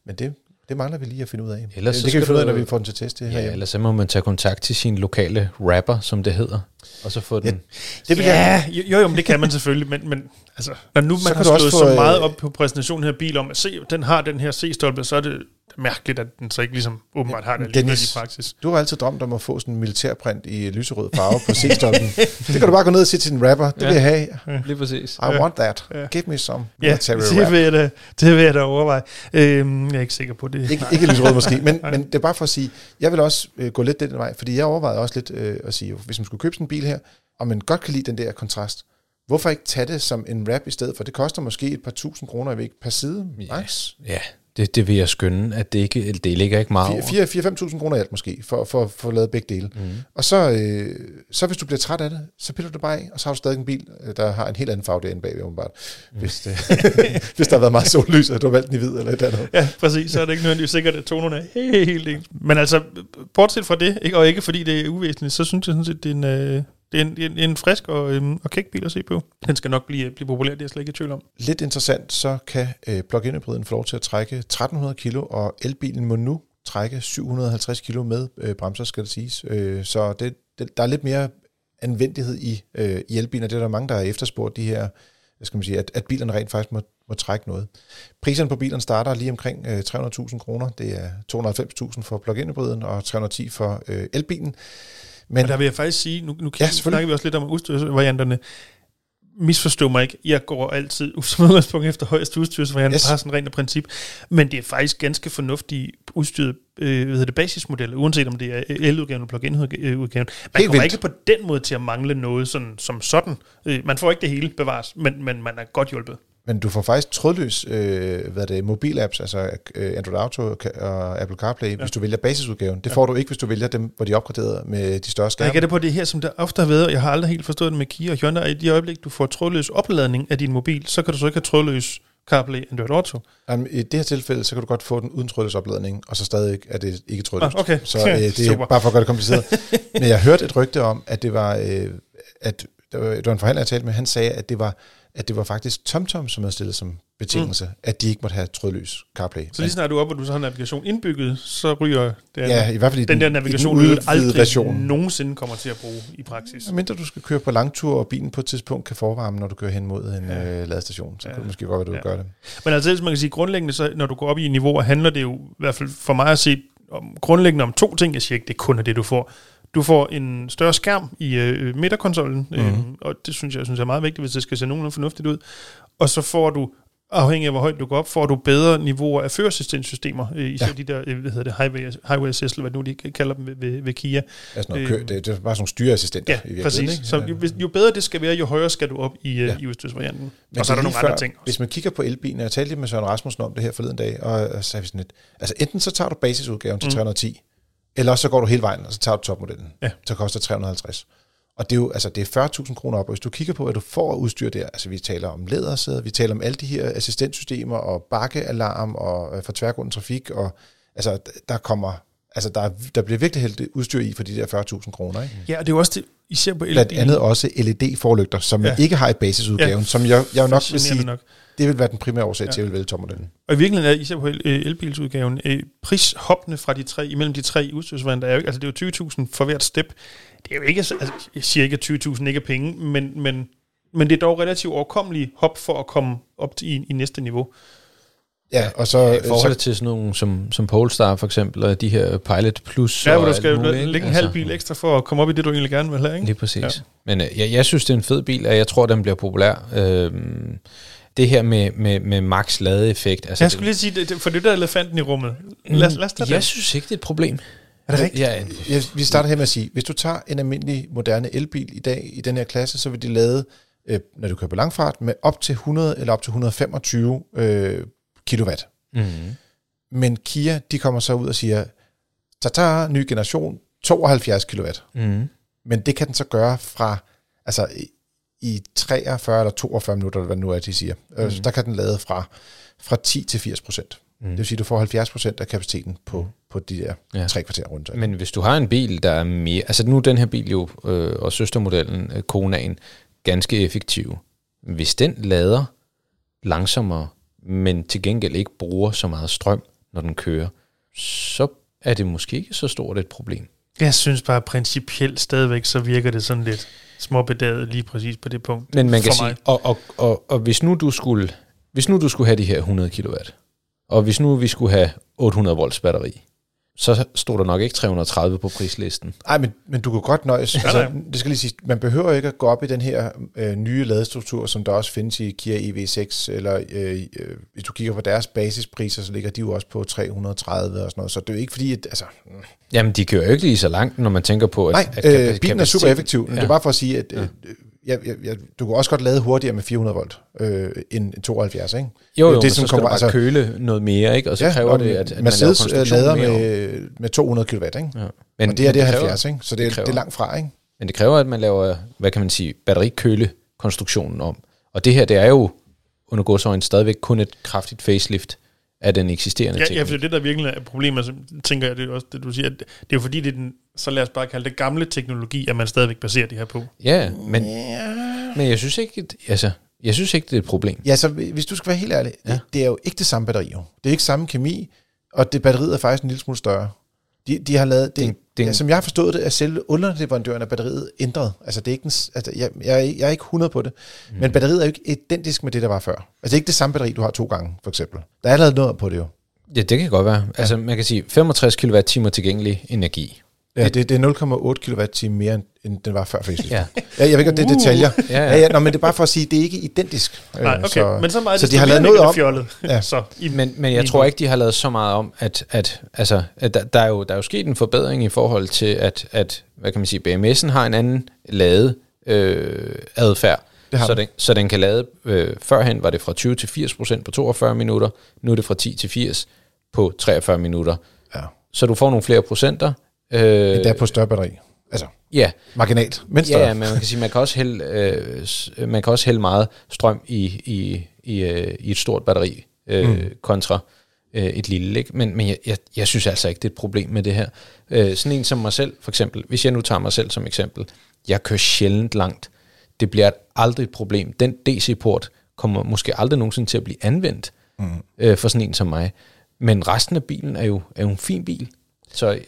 men det, det mangler vi lige at finde ud af. Ellers det, det kan vi finde ud af, når vi får den til test. Det ja, her ellers så må man tage kontakt til sin lokale rapper, som det hedder, og så få den... Ja, det ja jeg... jo, jo, men det kan man selvfølgelig, men, men altså, når nu man har slået så meget op på præsentationen her bil om, at se, den har den her C-stolpe, så er det mærkeligt, at den så ikke ligesom åbenbart har det Dennis, i praksis. Du har altid drømt om at få sådan en militærprint i lyserød farve på C-stolpen. det kan du bare gå ned og sige til din rapper. Det ja. vil jeg have. Ja. Lige præcis. I ja. want that. Ja. Give me some ja, military det vil, jeg da, det vil jeg da overveje. Øhm, jeg er ikke sikker på det. Ikke, ikke lyserød måske, men, men det er bare for at sige, jeg vil også øh, gå lidt den vej, fordi jeg overvejede også lidt øh, at sige, hvis man skulle købe sådan en bil her, og man godt kan lide den der kontrast, hvorfor ikke tage det som en wrap i stedet for? Det koster måske et par tusind kroner i væk per side. Nice. Ja, det, det vil jeg skynde, at det, ikke, det ligger ikke meget 4-5.000 kroner alt måske, for, for, for at lave begge dele. Mm. Og så, øh, så hvis du bliver træt af det, så piller du det bare af, og så har du stadig en bil, øh, der har en helt anden farve derinde bagved, åbenbart. Mm. Hvis, det, hvis der har været meget sollys, og du har valgt den i hvid eller et andet. Ja, præcis. Så er det ikke nødvendigvis sikkert, at tonerne er helt, helt ens. Men altså, bortset fra det, ikke, og ikke fordi det er uvæsentligt, så synes jeg sådan set, det er en, øh, det er en, en, en frisk og, øhm, og kæk bil at se på. Den skal nok blive, blive populær, det er jeg slet ikke i tvivl om. Lidt interessant, så kan øh, plug-in hybriden få lov til at trække 1300 kilo, og elbilen må nu trække 750 kilo med øh, bremser, skal det siges. Øh, så det, det, der er lidt mere anvendighed i, øh, i elbiler. Det er der mange, der har efterspurgt de her, hvad skal man sige, at, at bilerne rent faktisk må, må trække noget. Priserne på bilerne starter lige omkring øh, 300.000 kroner. Det er 290.000 for plug-in hybriden og 310 for øh, elbilen. Men der vil jeg faktisk sige, nu, nu ja, snakker vi også lidt om udstyrsvarianterne. Misforstå mig ikke, jeg går altid som udgangspunkt efter højeste udstyrsvariant, yes. bare sådan rent af princip. Men det er faktisk ganske fornuftige udstyret øh, hvad hedder det, basismodeller, uanset om det er el-udgaven eller plug-in-udgaven. Man Helt kommer vildt. ikke på den måde til at mangle noget sådan, som sådan. Øh, man får ikke det hele bevares, men, men man er godt hjulpet. Men du får faktisk trådløs øh, hvad det, mobilapps, altså øh, Android Auto og Apple CarPlay, ja. hvis du vælger basisudgaven. Det ja. får du ikke, hvis du vælger dem, hvor de er opgraderet med de større skærme. Jeg det på det her, som der ofte har været, jeg har aldrig helt forstået det med Kia og Hyundai, i de øjeblik, du får trådløs opladning af din mobil, så kan du så ikke have trådløs CarPlay Android Auto. Um, I det her tilfælde, så kan du godt få den uden trådløs opladning, og så stadig er det ikke trådløst. Ah, okay. Så øh, det er Super. bare for at gøre det kompliceret. Men jeg hørte et rygte om, at det var, øh, at der var, det var en forhandler, jeg talte med, han sagde, at det var at det var faktisk TomTom, som havde stillet som betingelse, mm. at de ikke måtte have trådløs CarPlay. Så lige snart du er op, og du så har navigation indbygget, så ryger den, ja, i hvert fald i den, den der navigation, du aldrig version. nogensinde kommer til at bruge i praksis. Mindre du skal køre på langtur, og bilen på et tidspunkt kan forvarme, når du kører hen mod en ja. øh, ladestation, så ja. kunne det måske godt være, du ja. gøre det. Men altså, man kan sige, grundlæggende, så, når du går op i niveau, handler det jo, i hvert fald for mig at se, om, grundlæggende om to ting. Jeg siger ikke, det kun er det, du får. Du får en større skærm i øh, midterkonsollen, mm-hmm. øh, og det synes jeg, jeg synes er meget vigtigt, hvis det skal se nogenlunde fornuftigt ud. Og så får du afhængig af hvor højt du går op, får du bedre niveauer af førerassistenssystemer, øh, især ja. de der, øh, hvad hedder det, highway, highway assist, hvad nu de kalder dem ved, ved, Kia. Sådan noget, øh, det, det er bare sådan nogle styreassistenter. Ja, i præcis. Ikke? Så jo, jo bedre det skal være, jo højere skal du op i, øh, ja. i udstyrsvarianten. Og så er der nogle før, andre ting også. Hvis man kigger på elbilen, jeg talte lidt med Søren Rasmussen om det her forleden dag, og så sagde vi sådan lidt, altså enten så tager du basisudgaven til mm. 310, eller så går du hele vejen, og så tager du topmodellen. Ja. Så koster 350. Og det er jo altså, det er 40.000 kroner op, og hvis du kigger på, hvad du får udstyr der, altså vi taler om lædersæder, vi taler om alle de her assistentsystemer, og bakkealarm, og øh, for tværgående trafik, og altså, der kommer, altså der, der bliver virkelig hældt udstyr i for de der 40.000 kroner, ikke? Ja, og det er jo også det, især på Blandt andet også LED-forlygter, som ja. ikke har i basisudgaven, ja. som jeg, jeg nok vil sige, nok. det vil være den primære årsag ja. til, at jeg vil vælge tommodellen. Og i virkeligheden er især på elbilsudgaven, øh, prishoppende fra de tre, imellem de tre udstyrsvarianter, er jo, altså det er jo 20.000 for hvert step, det er jo ikke, altså, jeg siger ikke, at 20.000 ikke er penge, men, men, men det er dog relativt overkommeligt hop for at komme op til, i, i næste niveau. Ja, og så... I forhold til sådan nogle som, som Polestar for eksempel, og de her Pilot Plus Ja, hvor du skal muligt, lægge en halv altså, bil ekstra for at komme op i det, du egentlig gerne vil have, ikke? Lige præcis. Ja. Men øh, jeg, jeg synes, det er en fed bil, og jeg tror, den bliver populær. Øhm, det her med, med, med max ladeeffekt. Altså jeg skulle lige sige, det, for det der elefanten i rummet. Lad, lad os tage jeg det. synes ikke, det er et problem. Er det rigtigt? Ja, ja, vi starter her med at sige, hvis du tager en almindelig moderne elbil i dag i den her klasse, så vil de lade, øh, når du kører på langfart, med op til 100 eller op til 125 øh, kilowatt. Mm. Men Kia, de kommer så ud og siger, tata, ny generation, 72 kilowatt. Mm. Men det kan den så gøre fra, altså i 43 eller 42 minutter, eller hvad nu er, de siger. Mm. Så der kan den lade fra, fra 10 til 80 procent. Mm. Det vil sige, at du får 70 procent af kapaciteten på, mm. på de der ja. tre kvarter rundt. Men hvis du har en bil, der er mere... Altså nu er den her bil jo, øh, og søstermodellen, øh, Konaen, ganske effektiv. Hvis den lader langsommere, men til gengæld ikke bruger så meget strøm, når den kører, så er det måske ikke så stort et problem. Jeg synes bare principielt stadigvæk, så virker det sådan lidt småbedaget lige præcis på det punkt. Men man kan sige, og, og, og, og hvis nu du skulle, hvis nu du skulle have de her 100 kW, og hvis nu vi skulle have 800 volts batteri, så stod der nok ikke 330 på prislisten. Nej, men, men du kan godt nøjes. Altså, det skal lige sige, man behøver ikke at gå op i den her øh, nye ladestruktur, som der også findes i Kia EV6, eller øh, øh, hvis du kigger på deres basispriser, så ligger de jo også på 330 og sådan noget. Så det er jo ikke fordi, at... Altså, Jamen, de kører jo ikke lige så langt, når man tænker på, at... Nej, at øh, bilen er super effektiv, men ja. det er bare for at sige, at ja. øh, jeg, jeg, jeg, du kan også godt lade hurtigere med 400 volt øh, end 72, ikke? Jo, jo, det, som så kommer, altså, køle noget mere, ikke? Og så ja, kræver det, at, at Mercedes man laver med, med 200 kW, ikke? Ja. Men, og det er det, det 70, ikke? Så det, det, det er langt fra, ikke? Men det kræver, at man laver, hvad kan man sige, batterikølekonstruktionen om. Og det her, det er jo under godsøjne stadigvæk kun et kraftigt facelift af den eksisterende ja, teknik. Ja, for det der virkelig er problemet, så tænker jeg, det er også det, du siger, at det er jo fordi, det er den, så lad os bare kalde det gamle teknologi, at man stadigvæk baserer det her på. Ja, men, ja. men jeg synes ikke, altså, jeg synes ikke, det er et problem. Ja, så hvis du skal være helt ærlig, ja. det, det er jo ikke det samme batteri. Jo. Det er ikke samme kemi, og det batteriet er faktisk en lille smule større. De, de har lavet, det, det, det, ja, som jeg har forstået det, er selv underleverandøren af batteriet ændret. Altså, det er ikke en, altså jeg, jeg, er, jeg er ikke 100 på det, mm. men batteriet er jo ikke identisk med det, der var før. Altså, det er ikke det samme batteri, du har to gange, for eksempel. Der er lavet noget på det jo. Ja, det kan godt være. Altså, man kan sige 65 kWh tilgængelig energi. Ja, det, det er 0,8 kWh mere, end den var før facelift. ja. ja. Jeg ved ikke, om det er detaljer. Uh, ja, ja. Ja, ja, nå, men det er bare for at sige, at det er ikke identisk. Nej, okay. Så, men så, meget så de har lavet noget om. Fjollet. Ja. så, i, men, men jeg tror ikke, de har lavet så meget om, at, at, altså, at der, der, er jo, der er jo sket en forbedring i forhold til, at, at hvad kan man sige, BMS'en har en anden lade øh, adfærd. Så den, så den kan lade, øh, førhen var det fra 20 til 80 procent på 42 minutter, nu er det fra 10 til 80 på 43 minutter. Ja. Så du får nogle flere procenter, Øh, det er på større batteri. Altså, ja. marginalt, men større. Ja, men man kan sige, man kan også hælde, øh, man kan også hælde meget strøm i, i, i, øh, i et stort batteri øh, mm. kontra øh, et lille. Ikke? Men, men jeg, jeg, jeg synes altså ikke, det er et problem med det her. Øh, sådan en som mig selv, for eksempel, hvis jeg nu tager mig selv som eksempel, jeg kører sjældent langt. Det bliver aldrig et problem. Den DC-port kommer måske aldrig nogensinde til at blive anvendt mm. øh, for sådan en som mig. Men resten af bilen er jo, er jo en fin bil. Så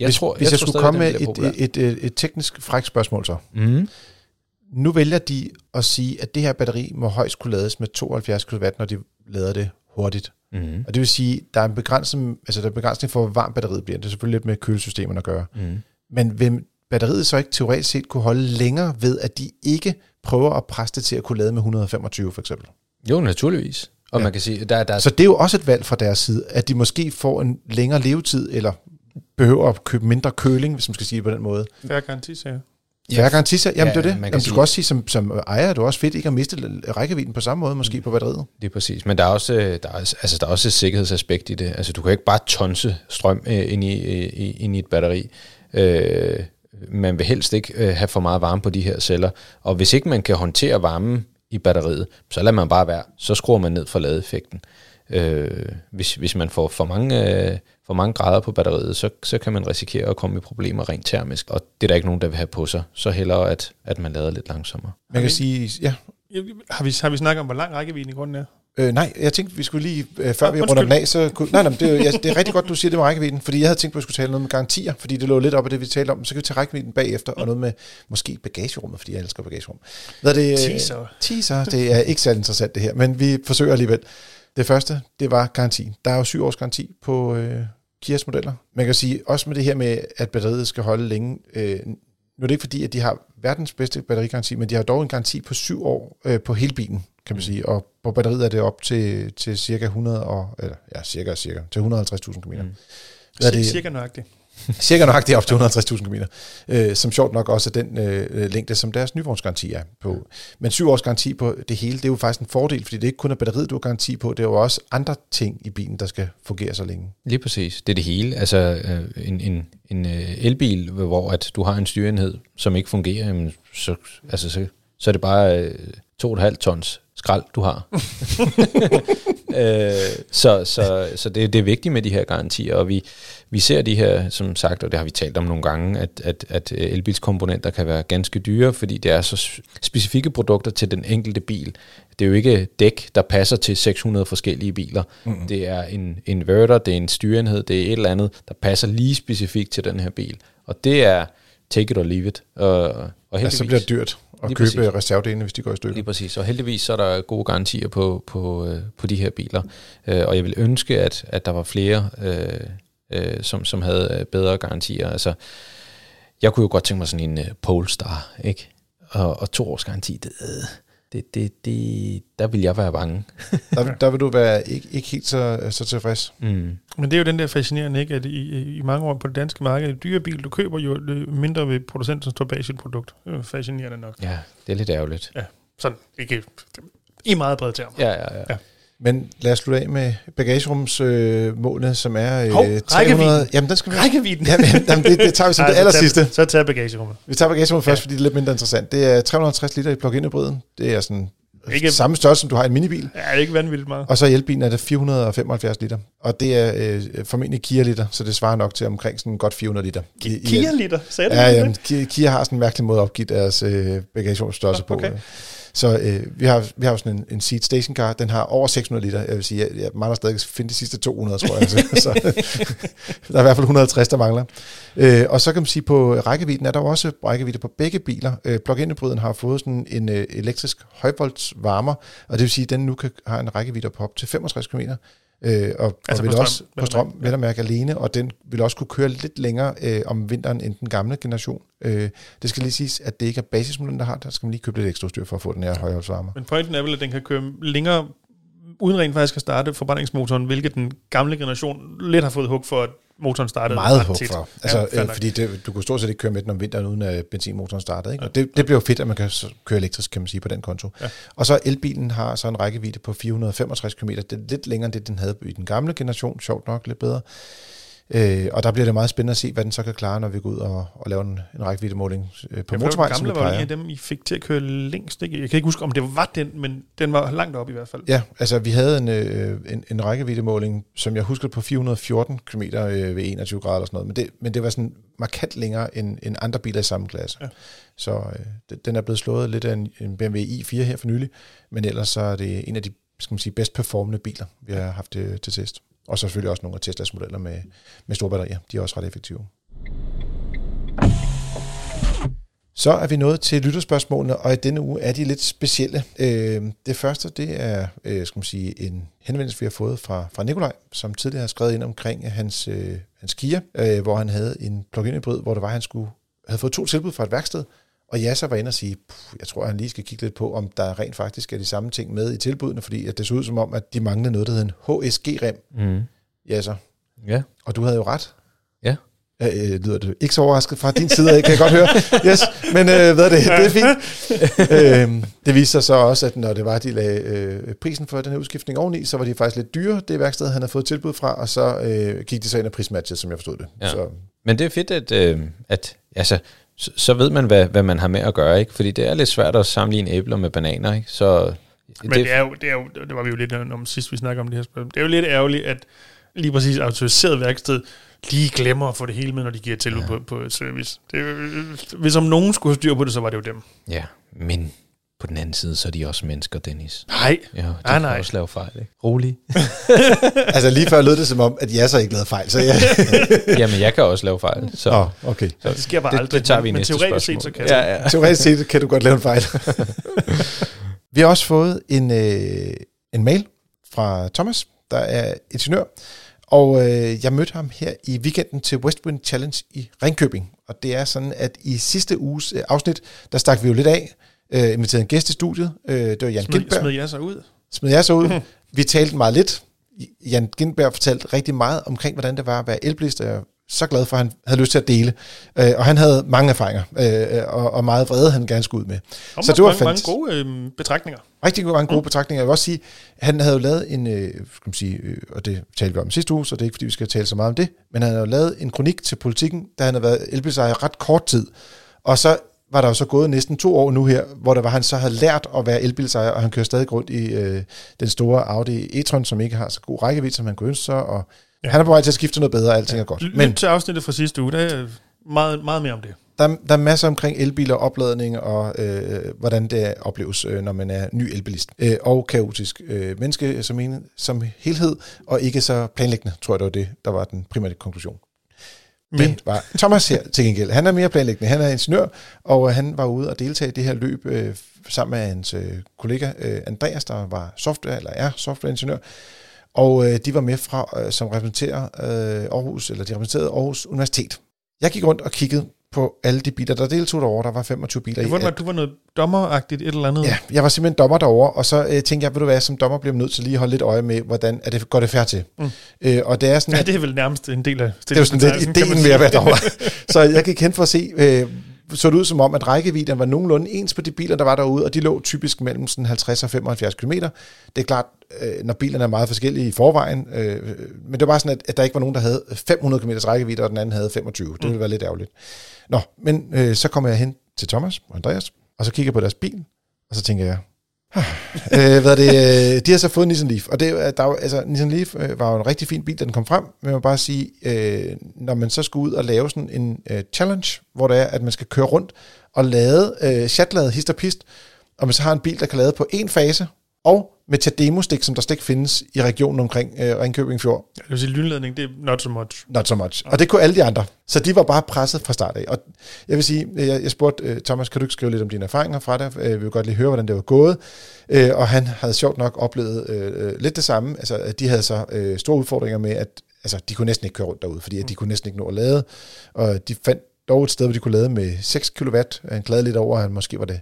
jeg hvis, tror, hvis jeg, jeg skulle komme med et, et, et, et teknisk frækt spørgsmål så. Mm. Nu vælger de at sige, at det her batteri må højst kunne lades med 72 kW, når de lader det hurtigt. Mm. Og det vil sige, der er en begrænsning, altså der er begrænsning for, hvor varmt batteriet bliver. Det er selvfølgelig lidt med kølesystemerne at gøre. Mm. Men vil batteriet så ikke teoretisk set kunne holde længere ved, at de ikke prøver at presse det til at kunne lade med 125 for eksempel? Jo, naturligvis. Og ja. man kan sige, der, der... Så det er jo også et valg fra deres side, at de måske får en længere levetid, eller behøver at købe mindre køling, hvis man skal sige det på den måde. Færre garantisager. Færre garantisager, jamen ja, det er det. Jamen, du skal også sige, som, som ejer, det er også fedt ikke at miste rækkevidden på samme måde, måske på batteriet. Det er præcis, men der er også, der er, altså, der er også et sikkerhedsaspekt i det. Altså, du kan ikke bare tonse strøm øh, ind, i, øh, ind i et batteri. Øh, man vil helst ikke øh, have for meget varme på de her celler, og hvis ikke man kan håndtere varmen i batteriet, så lader man bare være. Så skruer man ned for ladeeffekten. Øh, hvis, hvis man får for mange, øh, for mange grader på batteriet, så, så kan man risikere at komme i problemer rent termisk, og det er der ikke nogen, der vil have på sig. Så hellere, at, at man lader lidt langsommere. Man kan sige, ja. Har vi, har vi snakket om, hvor lang rækkevidden i grunden er? Øh, nej, jeg tænkte, vi skulle lige, øh, før vi runder den af, så kunne, nej, nej, det, er, ja, det er rigtig godt, du siger det med rækkevidden, fordi jeg havde tænkt på, at vi skulle tale noget med garantier, fordi det lå lidt op af det, vi talte om, så kan vi tage rækkevidden bagefter, og noget med måske bagagerummet, fordi jeg elsker bagagerum. Hvad er det? Teaser. Teaser, det er ikke særlig interessant det her, men vi forsøger alligevel. Det første, det var garanti. Der er jo syv års garanti på øh, Kias modeller. Man kan sige, også med det her med, at batteriet skal holde længe, øh, nu er det ikke fordi, at de har verdens bedste batterigaranti, men de har dog en garanti på syv år øh, på hele bilen, kan man mm. sige. Og på batteriet er det op til, til cirka 100 og, eller, ja, cirka, cirka, til 150.000 km. Mm. Hvad er det? Cirka nøjagtigt. Cirka er op til 150.000 km, øh, som sjovt nok også er den øh, længde, som deres nyvognsgaranti er på. Men syv års garanti på det hele, det er jo faktisk en fordel, fordi det er ikke kun er batteriet, du har garanti på, det er jo også andre ting i bilen, der skal fungere så længe. Lige præcis, det er det hele. Altså øh, en, en, en øh, elbil, hvor at du har en styreenhed, som ikke fungerer, jamen, så, altså, så, så er det bare øh, 2,5 tons skrald, du har. øh, så så, så det, det er vigtigt med de her garantier, og vi, vi ser de her, som sagt, og det har vi talt om nogle gange, at, at, at elbilskomponenter kan være ganske dyre, fordi det er så specifikke produkter til den enkelte bil. Det er jo ikke dæk, der passer til 600 forskellige biler. Mm. Det er en inverter, det er en styreenhed, det er et eller andet, der passer lige specifikt til den her bil. Og det er take it or leave it. Og, og ja, så bliver det dyrt at Lige købe reservedelene, hvis de går i stykker. Lige præcis, og heldigvis så er der gode garantier på, på, øh, på de her biler. Øh, og jeg vil ønske, at, at der var flere, øh, øh, som, som havde øh, bedre garantier. Altså, jeg kunne jo godt tænke mig sådan en uh, Polestar, ikke? Og, og to års garanti, det, det, det, det, der vil jeg være bange. der, der vil du være ikke, ikke helt så, så tilfreds. Mm. Men det er jo den der fascinerende, ikke? at i, i mange år på det danske marked, en dyre bil, du køber jo mindre ved producenten, som står bag sit produkt. Det er fascinerende nok. Ja, det er lidt ærgerligt. Ja, sådan ikke i meget bred termer. Ja, ja, ja. ja. Men lad os slutte af med bagagerumsmålene, øh, som er øh, Hov, 300... Jamen, den skal vi... Rækkevidden! Jamen, jamen det, det tager vi som Ej, det aller sidste. Så tager bagagerummet. Vi tager bagagerummet ja. først, fordi det er lidt mindre interessant. Det er 350 liter i plug-in hybriden. Det er sådan ikke, samme størrelse, som du har i en minibil. Ja, det er ikke vanvittigt meget. Og så i elbilen er det 475 liter. Og det er øh, formentlig Kia-liter, så det svarer nok til omkring sådan godt 400 liter. Kia-liter? Sagde du ja, ja, Kia, Kia har sådan en mærkelig måde at opgive deres øh, bagagerumsstørrelse okay. på. Så øh, vi har vi har sådan en, en seat station car, den har over 600 liter. Jeg vil sige, jeg, jeg mangler stadig at finde de sidste 200, tror jeg. Altså, så, så der er i hvert fald 150, der mangler. Øh, og så kan man sige, på rækkevidden er der også rækkevidde på begge biler. Øh, Plug-in hybriden har fået sådan en øh, elektrisk højvoltsvarmer, og det vil sige, at den nu kan, har en rækkevidde på op til 65 km. Øh, og, altså og vil på også strøm, på strøm, vel at mærke alene, og den vil også kunne køre lidt længere øh, om vinteren end den gamle generation. Øh, det skal lige siges, at det ikke er basismodellen, der har der skal man lige købe lidt ekstra styr for at få den her højholdsvarme. Men pointen er vel, at den kan køre længere uden rent faktisk at starte forbrændingsmotoren, hvilket den gamle generation lidt har fået hug for, at motoren startede Meget håb for. Altså, ja, øh, fordi det, du kunne stort set ikke køre med den om vinteren, uden at benzinmotoren startede. Ikke? Og det, det bliver jo fedt, at man kan køre elektrisk, kan man sige, på den konto. Ja. Og så elbilen har så en rækkevidde på 465 km. Det er lidt længere end det, den havde i den gamle generation. Sjovt nok, lidt bedre. Øh, og der bliver det meget spændende at se, hvad den så kan klare, når vi går ud og, og laver en, en rækkeviddemåling øh, på ja, motorvej, som vi plejer. var en af dem, I fik til at køre længst. Ikke? Jeg kan ikke huske, om det var den, men den var langt op i hvert fald. Ja, altså vi havde en, øh, en, en rækkeviddemåling, som jeg husker på 414 km øh, ved 21 grader eller sådan noget, men det, men det var sådan markant længere end, end andre biler i samme klasse. Ja. Så øh, den er blevet slået lidt af en, en BMW i4 her for nylig, men ellers så er det en af de skal man sige, bedst performende biler, vi har haft til, til test. Og så selvfølgelig også nogle af Teslas modeller med, med store batterier. De er også ret effektive. Så er vi nået til lytterspørgsmålene, og i denne uge er de lidt specielle. Øh, det første, det er øh, skal man sige, en henvendelse, vi har fået fra, fra Nikolaj, som tidligere har skrevet ind omkring hans, øh, hans Kia, øh, hvor han havde en plug-in hybrid, hvor det var, han skulle, havde fået to tilbud fra et værksted, og Jasser var inde og sige, jeg tror, han lige skal kigge lidt på, om der rent faktisk er de samme ting med i tilbudene, fordi at det så ud som om, at de manglede noget, der hed en HSG-rem. Mm. Jasser. Ja. Og du havde jo ret. Ja. Øh, lyder det ikke så overrasket fra din side, kan jeg godt høre. Yes, men øh, hvad er det? Det er fint. øh, det viste sig så også, at når det var, de lagde øh, prisen for den her udskiftning oveni, så var de faktisk lidt dyre, det værksted, han havde fået tilbud fra, og så øh, gik de så ind og prismatchet, som jeg forstod det. Ja. Så. Men det er fedt, at, øh, at altså, så, så ved man, hvad, hvad man har med at gøre, ikke? Fordi det er lidt svært at sammenligne æbler med bananer, ikke? Så men det, det, er jo, det, er jo, det var vi jo lidt om sidst, vi snakkede om det her spørgsmål. Det er jo lidt ærgerligt, at lige præcis autoriseret værksted lige glemmer at få det hele med, når de giver tilbud ja. på, på service. Det, hvis om nogen skulle have styr på det, så var det jo dem. Ja, men på den anden side, så er de også mennesker, Dennis. Nej. Ja, de ah, kan nej. også lave fejl, ikke? Rolig. altså lige før lød det som om, at jeg så ikke lavede fejl. Så jeg... Jamen, jeg kan også lave fejl. Så. Oh, okay. Så det sker bare det, aldrig. Det tager vi men næste teoretisk spørgsmål. set, så kan ja, ja. Teoretisk set kan du godt lave en fejl. vi har også fået en, øh, en mail fra Thomas, der er ingeniør, og øh, jeg mødte ham her i weekenden til Westwind Challenge i Ringkøbing. Og det er sådan, at i sidste uges øh, afsnit, der stak vi jo lidt af, øh, inviterede en gæst i studiet. Øh, det var Jan Gindberg. smed jeg så ud? Smed jeg så ud. vi talte meget lidt. Jan Gindberg fortalte rigtig meget omkring, hvordan det var at være elbilist, og jeg er så glad for, at han havde lyst til at dele. Øh, og han havde mange erfaringer, øh, og, og meget vrede, han gerne skulle ud med. Så det var mange, mange gode øh, betragtninger. Rigtig mange gode mm. betragtninger. Jeg vil også sige, han havde jo lavet en, øh, skal man sige, øh, og det talte vi om sidste uge, så det er ikke, fordi vi skal tale så meget om det, men han havde jo lavet en kronik til politikken, da han havde været elbilsejer ret kort tid. Og så var der jo så gået næsten to år nu her, hvor der var, han så havde lært at være elbilsejer, og han kører stadig rundt i øh, den store Audi e-tron, som ikke har så god rækkevidde, som han kunne ønske sig, og ja. han er på vej til at skifte noget bedre, og alting ja. er godt. Men til afsnittet fra sidste uge, der er meget, meget mere om det. Der, der er masser omkring elbiler, opladning og øh, hvordan det opleves, øh, når man er ny elbilist. Øh, og kaotisk øh, menneske som, en, som helhed, og ikke så planlæggende, tror jeg, det var det, der var den primære konklusion. Men. Det var Thomas her til gengæld. Han er mere planlæggende. Han er ingeniør, og han var ude og deltage i det her løb øh, sammen med hans øh, kollega øh, Andreas, der var software, eller er softwareingeniør. Og øh, de var med fra, øh, som repræsenterer øh, Aarhus, eller de repræsenterede Aarhus Universitet. Jeg gik rundt og kiggede på alle de biler, der deltog derovre. Der var 25 biler det var, i. Var, du var noget dommeragtigt et eller andet? Ja, jeg var simpelthen dommer derovre, og så øh, tænkte jeg, ved du hvad, som dommer bliver man nødt til lige at holde lidt øje med, hvordan er det, går det færdigt til. Mm. Øh, og det er sådan, ja, det er vel nærmest en del af Det er jo sådan lidt ideen med at være dommer. så jeg gik hen for at se, øh, så det ud som om, at rækkevidden var nogenlunde ens på de biler, der var derude, og de lå typisk mellem sådan 50 og 75 km. Det er klart, øh, når bilerne er meget forskellige i forvejen, øh, men det var bare sådan, at, der ikke var nogen, der havde 500 km rækkevidde, og den anden havde 25. Det ville være lidt ærgerligt. Nå, men øh, så kommer jeg hen til Thomas og Andreas, og så kigger jeg på deres bil, og så tænker jeg, øh, hvad det, øh, de har så fået Nissan Leaf, og det, der, altså, Nissan Leaf øh, var jo en rigtig fin bil, da den kom frem, men man må bare sige, øh, når man så skulle ud og lave sådan en øh, challenge, hvor det er, at man skal køre rundt og lade, øh, chatlade hist og pist, og man så har en bil, der kan lade på en fase, og med Tademo-stik, som der stik findes i regionen omkring øh, Ringkøbing Fjord. Ja, det vil sige, lynladning, det er not so much. Not so much. Og det kunne alle de andre. Så de var bare presset fra start af. Og jeg vil sige, jeg, jeg spurgte uh, Thomas, kan du ikke skrive lidt om dine erfaringer fra det? Uh, vi vil godt lige høre, hvordan det var gået. Uh, og han havde sjovt nok oplevet uh, lidt det samme. Altså, de havde så uh, store udfordringer med, at altså, de kunne næsten ikke køre rundt derude, fordi at de kunne næsten ikke nå at lade. Og de fandt dog et sted, hvor de kunne lade med 6 kW. Han klagede lidt over, at måske var det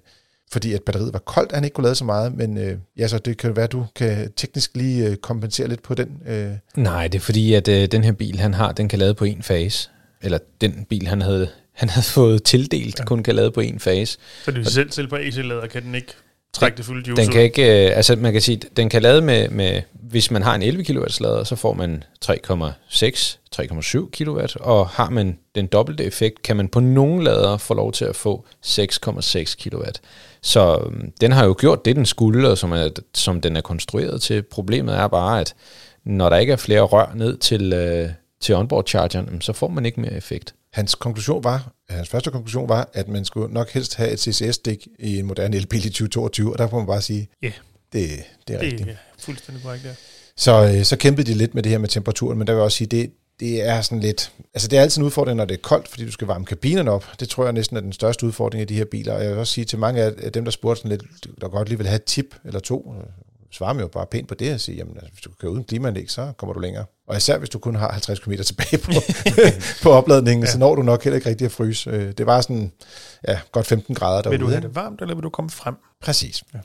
fordi at batteriet var koldt, at han ikke kunne lade så meget, men øh, ja, så det kan være, at du kan teknisk lige øh, kompensere lidt på den. Øh. Nej, det er fordi, at øh, den her bil, han har, den kan lade på en fase. Eller den bil, han havde, han havde fået tildelt, ja. kun kan lade på en fase. Så det vil selv, selv på AC-lader kan den ikke trække det fulde juice Den kan ud. ikke, øh, altså man kan sige, den kan lade med, med, hvis man har en 11 kW lader, så får man 3,6, 3,7 kW, og har man den dobbelte effekt, kan man på nogle lader få lov til at få 6,6 kW. Så øhm, den har jo gjort det, den skulle, og som, er, som den er konstrueret til. Problemet er bare, at når der ikke er flere rør ned til, øh, til onboard-chargeren, så får man ikke mere effekt. Hans konklusion var, hans første konklusion var, at man skulle nok helst have et CCS-stik i en moderne elbil i 2022, og der må man bare sige, ja, yeah. det, det er rigtigt. Det er fuldstændig korrekt, ja. Så, øh, så kæmpede de lidt med det her med temperaturen, men der vil jeg også sige, det, det er sådan lidt... Altså, det er altid en udfordring, når det er koldt, fordi du skal varme kabinen op. Det tror jeg næsten er den største udfordring i de her biler. Og jeg vil også sige til mange af dem, der spurgte sådan lidt, der godt lige vil have et tip eller to, svarer man jo bare pænt på det og siger, jamen altså, hvis du kører uden klimaanlæg, så kommer du længere. Og især hvis du kun har 50 km tilbage på, på opladningen, ja. så når du nok heller ikke rigtig at fryse. Øh, det var sådan, ja, godt 15 grader derude. Vil du have det varmt, eller vil du komme frem? Præcis. Ja.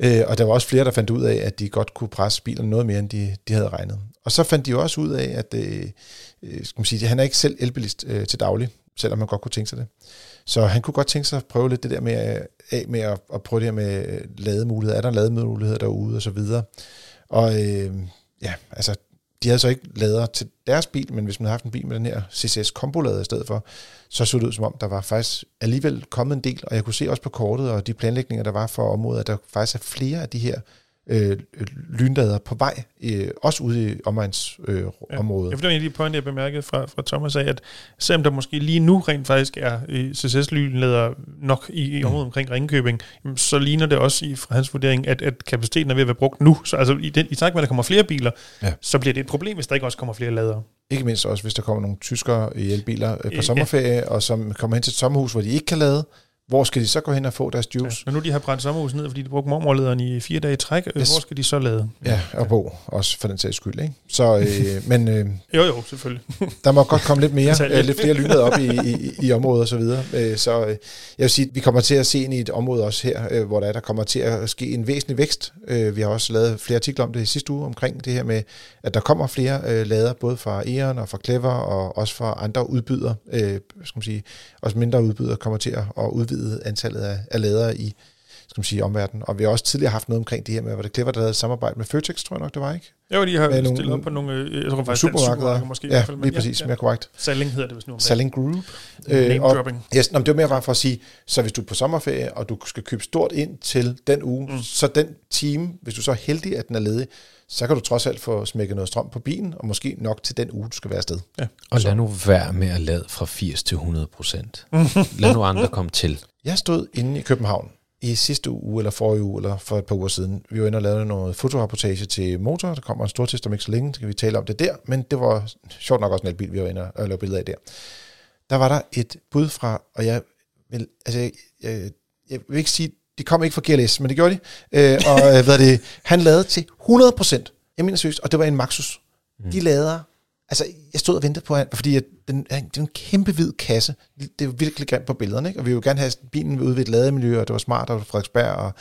Øh, og der var også flere, der fandt ud af, at de godt kunne presse bilen noget mere, end de, de havde regnet. Og så fandt de jo også ud af, at øh, øh skal man sige, han er ikke selv elbilist øh, til daglig, selvom man godt kunne tænke sig det. Så han kunne godt tænke sig at prøve lidt det der med, øh, af med at, at prøve det her med øh, lademuligheder. Er der lademuligheder derude og så videre. Og øh, ja, altså, de havde så ikke lader til deres bil, men hvis man havde haft en bil med den her CCS kombolader i stedet for, så så det ud som om, der var faktisk alligevel kommet en del, og jeg kunne se også på kortet og de planlægninger, der var for området, at der faktisk er flere af de her øh, lynlader på vej, øh, også ude i omegnsområdet. Øh, området. ja, det var en af de pointer, jeg bemærkede fra, fra Thomas af, at selvom der måske lige nu rent faktisk er øh, CCS-lynlader nok i, i mm. området omkring Ringkøbing, så ligner det også i, fra hans vurdering, at, at kapaciteten er ved at være brugt nu. Så altså, i, den, i takt med, at der kommer flere biler, ja. så bliver det et problem, hvis der ikke også kommer flere ladere. Ikke mindst også, hvis der kommer nogle tyskere i elbiler øh, på sommerferie, ja. og som kommer hen til et sommerhus, hvor de ikke kan lade, hvor skal de så gå hen og få deres juice? Ja, når nu de har brændt sommerhus ned, fordi de brugte mormorlederen i fire dage i træk, øh, yes. hvor skal de så lade? Ja, og bo, også for den sags skyld. Ikke? Så, øh, men, øh, jo, jo, selvfølgelig. der må godt komme lidt mere, øh, lidt flere lynet op i, i, i området og så videre. Øh, så øh, jeg vil sige, vi kommer til at se ind i et område også her, øh, hvor der, er, der kommer til at ske en væsentlig vækst. Øh, vi har også lavet flere artikler om det i sidste uge, omkring det her med, at der kommer flere øh, lader, både fra Eon og fra Clever, og også fra andre udbydere, øh, skal man sige, også mindre udbydere kommer til at udvide antallet af, af ledere i skal man sige, omverdenen. Og vi har også tidligere haft noget omkring det her med, hvor det Clever, der havde et samarbejde med Føtex, tror jeg nok, det var, ikke? Jo, de har med stillet nogle, op på nogle, øh, jeg tror faktisk, supermarkeder. måske. Ja, i hvert fald, lige præcis, ja, ja. mere korrekt. Selling hedder det, hvis nu Selling Group. Name øh, og, yes, nå, det var mere bare for at sige, så hvis du er på sommerferie, og du skal købe stort ind til den uge, mm. så den time, hvis du så er heldig, at den er ledig, så kan du trods alt få smækket noget strøm på bilen, og måske nok til den uge, du skal være afsted. Ja. Og lad nu være med at lade fra 80 til 100 procent. lad nu andre komme til. Jeg stod inde i København i sidste uge, eller forrige uge, eller for et par uger siden. Vi var inde og lavede noget fotorapportage til motor. Der kommer en stor test om ikke så længe, så kan vi tale om det der. Men det var sjovt nok også en elbil, vi var inde og lavede billeder af der. Der var der et bud fra, og jeg vil, altså, jeg, jeg, jeg vil ikke sige, de kom ikke fra GLS, men det gjorde de. Øh, og øh, hvad det, han lavede til 100%. Jeg mener seriøst, og det var en Maxus. Mm. De lader Altså, jeg stod og ventede på, fordi at den, det er en kæmpe hvid kasse. Det er virkelig grimt på billederne, ikke? Og vi vil jo gerne have bilen ude ved et lademiljø, og det var smart, og Frederiksberg, og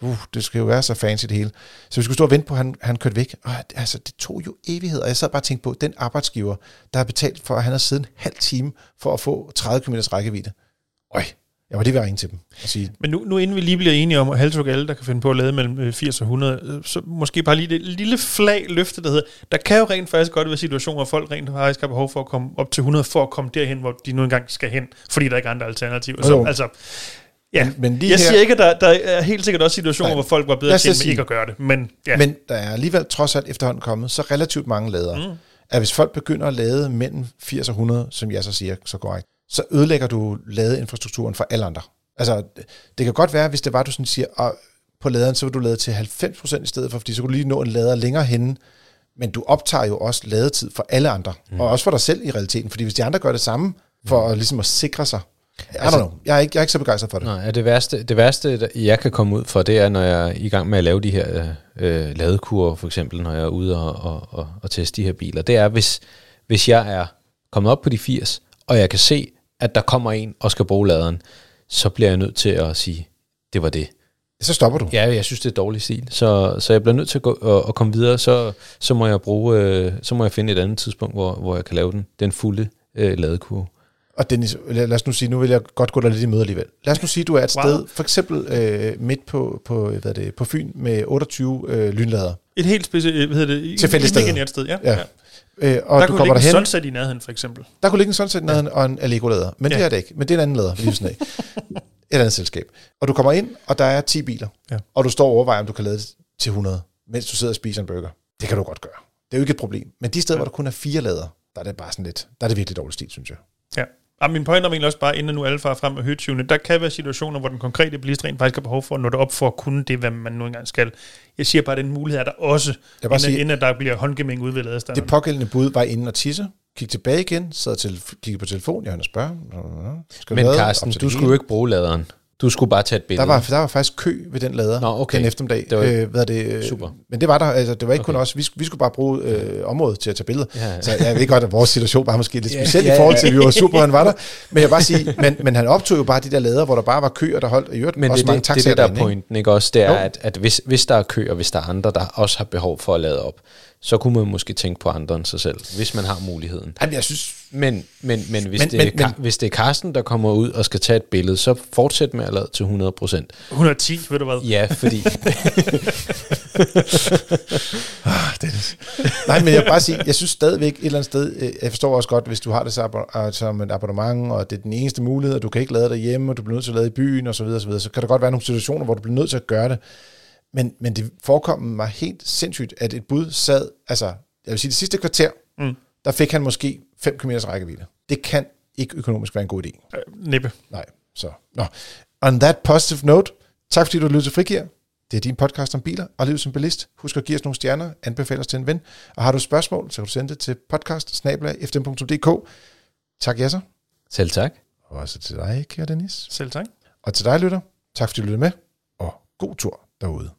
uh, det skal jo være så fancy det hele. Så vi skulle stå og vente på, at han, han kørte væk. Og altså, det tog jo evighed, og jeg sad bare og tænkte på, den arbejdsgiver, der har betalt for, at han har siddet en halv time for at få 30 km rækkevidde. Øj, jeg var lige ved at ringe til dem og sige... Men nu, nu inden vi lige bliver enige om, at halvtruk alle, der kan finde på at lade mellem 80 øh, og 100, øh, så måske bare lige det lille flag løfte, der hedder, der kan jo rent faktisk godt være situationer, hvor folk rent faktisk har behov for at komme op til 100, for at komme derhen, hvor de nu engang skal hen, fordi der ikke er andre alternativer. Så, altså, Ja, men, men lige jeg her, siger ikke, at der, der er helt sikkert også situationer, nej, hvor folk var bedre til ikke at gøre det. Men, ja. men der er alligevel trods alt efterhånden kommet så relativt mange ladere, mm. at hvis folk begynder at lade mellem 80 og 100, som jeg så siger så korrekt, så ødelægger du ladeinfrastrukturen for alle andre. Altså, det kan godt være, hvis det var, du sådan siger, at på laderen, så vil du lade til 90% i stedet for, fordi så kunne du lige nå en lader længere henne, men du optager jo også ladetid for alle andre, mm. og også for dig selv i realiteten, fordi hvis de andre gør det samme, for mm. at, ligesom at sikre sig, I altså, know. Jeg er, ikke, jeg er ikke så begejstret for det. Nej, det værste, det værste, jeg kan komme ud for, det er, når jeg er i gang med at lave de her øh, ladekurver, for eksempel, når jeg er ude og, og, og, og teste de her biler. Det er, hvis, hvis jeg er kommet op på de 80, og jeg kan se, at der kommer en og skal bruge laderen, så bliver jeg nødt til at sige, det var det. Så stopper du? Ja, jeg synes, det er dårlig stil. Så, så jeg bliver nødt til at, gå, at, at komme videre, så, så må jeg bruge, øh, så må jeg finde et andet tidspunkt, hvor, hvor jeg kan lave den, den fulde øh, ladekurve. Og Dennis, lad os nu sige, nu vil jeg godt gå der lidt i møde alligevel. Lad os nu sige, du er et wow. sted, for eksempel øh, midt på, på, hvad det, på Fyn med 28 øh, lynlader. Et helt specielt, hvad hedder det? Tilfældigt sted. sted, ja. ja. ja. Øh, og der du kunne ligge en sunset i nærheden, for eksempel. Der kunne ligge en sunset i nærheden ja. og en Allego-lader. Men ja. det er det ikke. Men det er en anden lader, lige sådan af. Et andet selskab. Og du kommer ind, og der er 10 biler. Ja. Og du står og overvejer, om du kan lade til 100, mens du sidder og spiser en burger. Det kan du godt gøre. Det er jo ikke et problem. Men de steder, ja. hvor der kun er fire lader, der er det bare sådan lidt, der er det virkelig dårlig stil, synes jeg. Ja. Og min point er egentlig også bare, inden nu alle farer frem med højtyvene, der kan være situationer, hvor den konkrete bilist rent faktisk har behov for at nå det op for at kunne det, hvad man nu engang skal. Jeg siger bare, at den mulighed er der også, jeg inden, sige, inden der bliver håndgivning ud ved ladestanderen. Det pågældende bud var inden og tisse, kigge tilbage igen, sad til, kigge på telefon, jeg har spørge. Skal Men Carsten, du skulle jo ikke bruge laderen. Du skulle bare tage et billede. Der var, der var faktisk kø ved den lader Nå, okay. den eftermiddag. Det var, øh, hvad er det, super. Men det var der, altså, det var ikke okay. kun os. Vi, vi skulle bare bruge øh, området til at tage billeder. Ja, ja. Så jeg ved godt, at vores situation var måske lidt Ja, speciel ja, i forhold til, ja. at vi var super, han var der. Men jeg vil bare sige, men, men han optog jo bare de der lader, hvor der bare var kø, og der holdt i øvrigt Men også det, mange det, det er taxaer det, der er pointen, ikke også? Det er, Jo. at, at hvis, hvis der er kø, og hvis der er andre, der også har behov for at lade op, så kunne man måske tænke på andre end sig selv, hvis man har muligheden. Jamen, jeg synes, Men, men, men, hvis, Men- men, det er, men- hvis det er Carsten, der kommer ud og skal tage et billede, så fortsæt med at lade til 100 procent. 110, ved du hvad? Ja, fordi... Dennis. Nej, men jeg vil bare sige, jeg synes stadigvæk et eller andet sted, øh, jeg forstår også godt, hvis du har det øh, som et abonnement, og det er den eneste mulighed, og du kan ikke lade det hjemme, og du bliver nødt til at lade i byen, og så videre, og så videre, så kan der godt være nogle situationer, hvor du bliver nødt til at gøre det. Men, men det forekom mig helt sindssygt, at et bud sad, altså, jeg vil sige, det sidste kvarter, Mm. der fik han måske 5 km rækkevidde. Det kan ikke økonomisk være en god idé. Øh, Næppe. Nej, så. Nå. On that positive note, tak fordi du lyttede til Frigir. Det er din podcast om biler og liv som bilist. Husk at give os nogle stjerner, anbefale os til en ven. Og har du spørgsmål, så kan du sende det til podcast Tak, Jasser. Selv tak. Og også til dig, kære Dennis. Selv tak. Og til dig, lytter. Tak fordi du lyttede med, og god tur derude.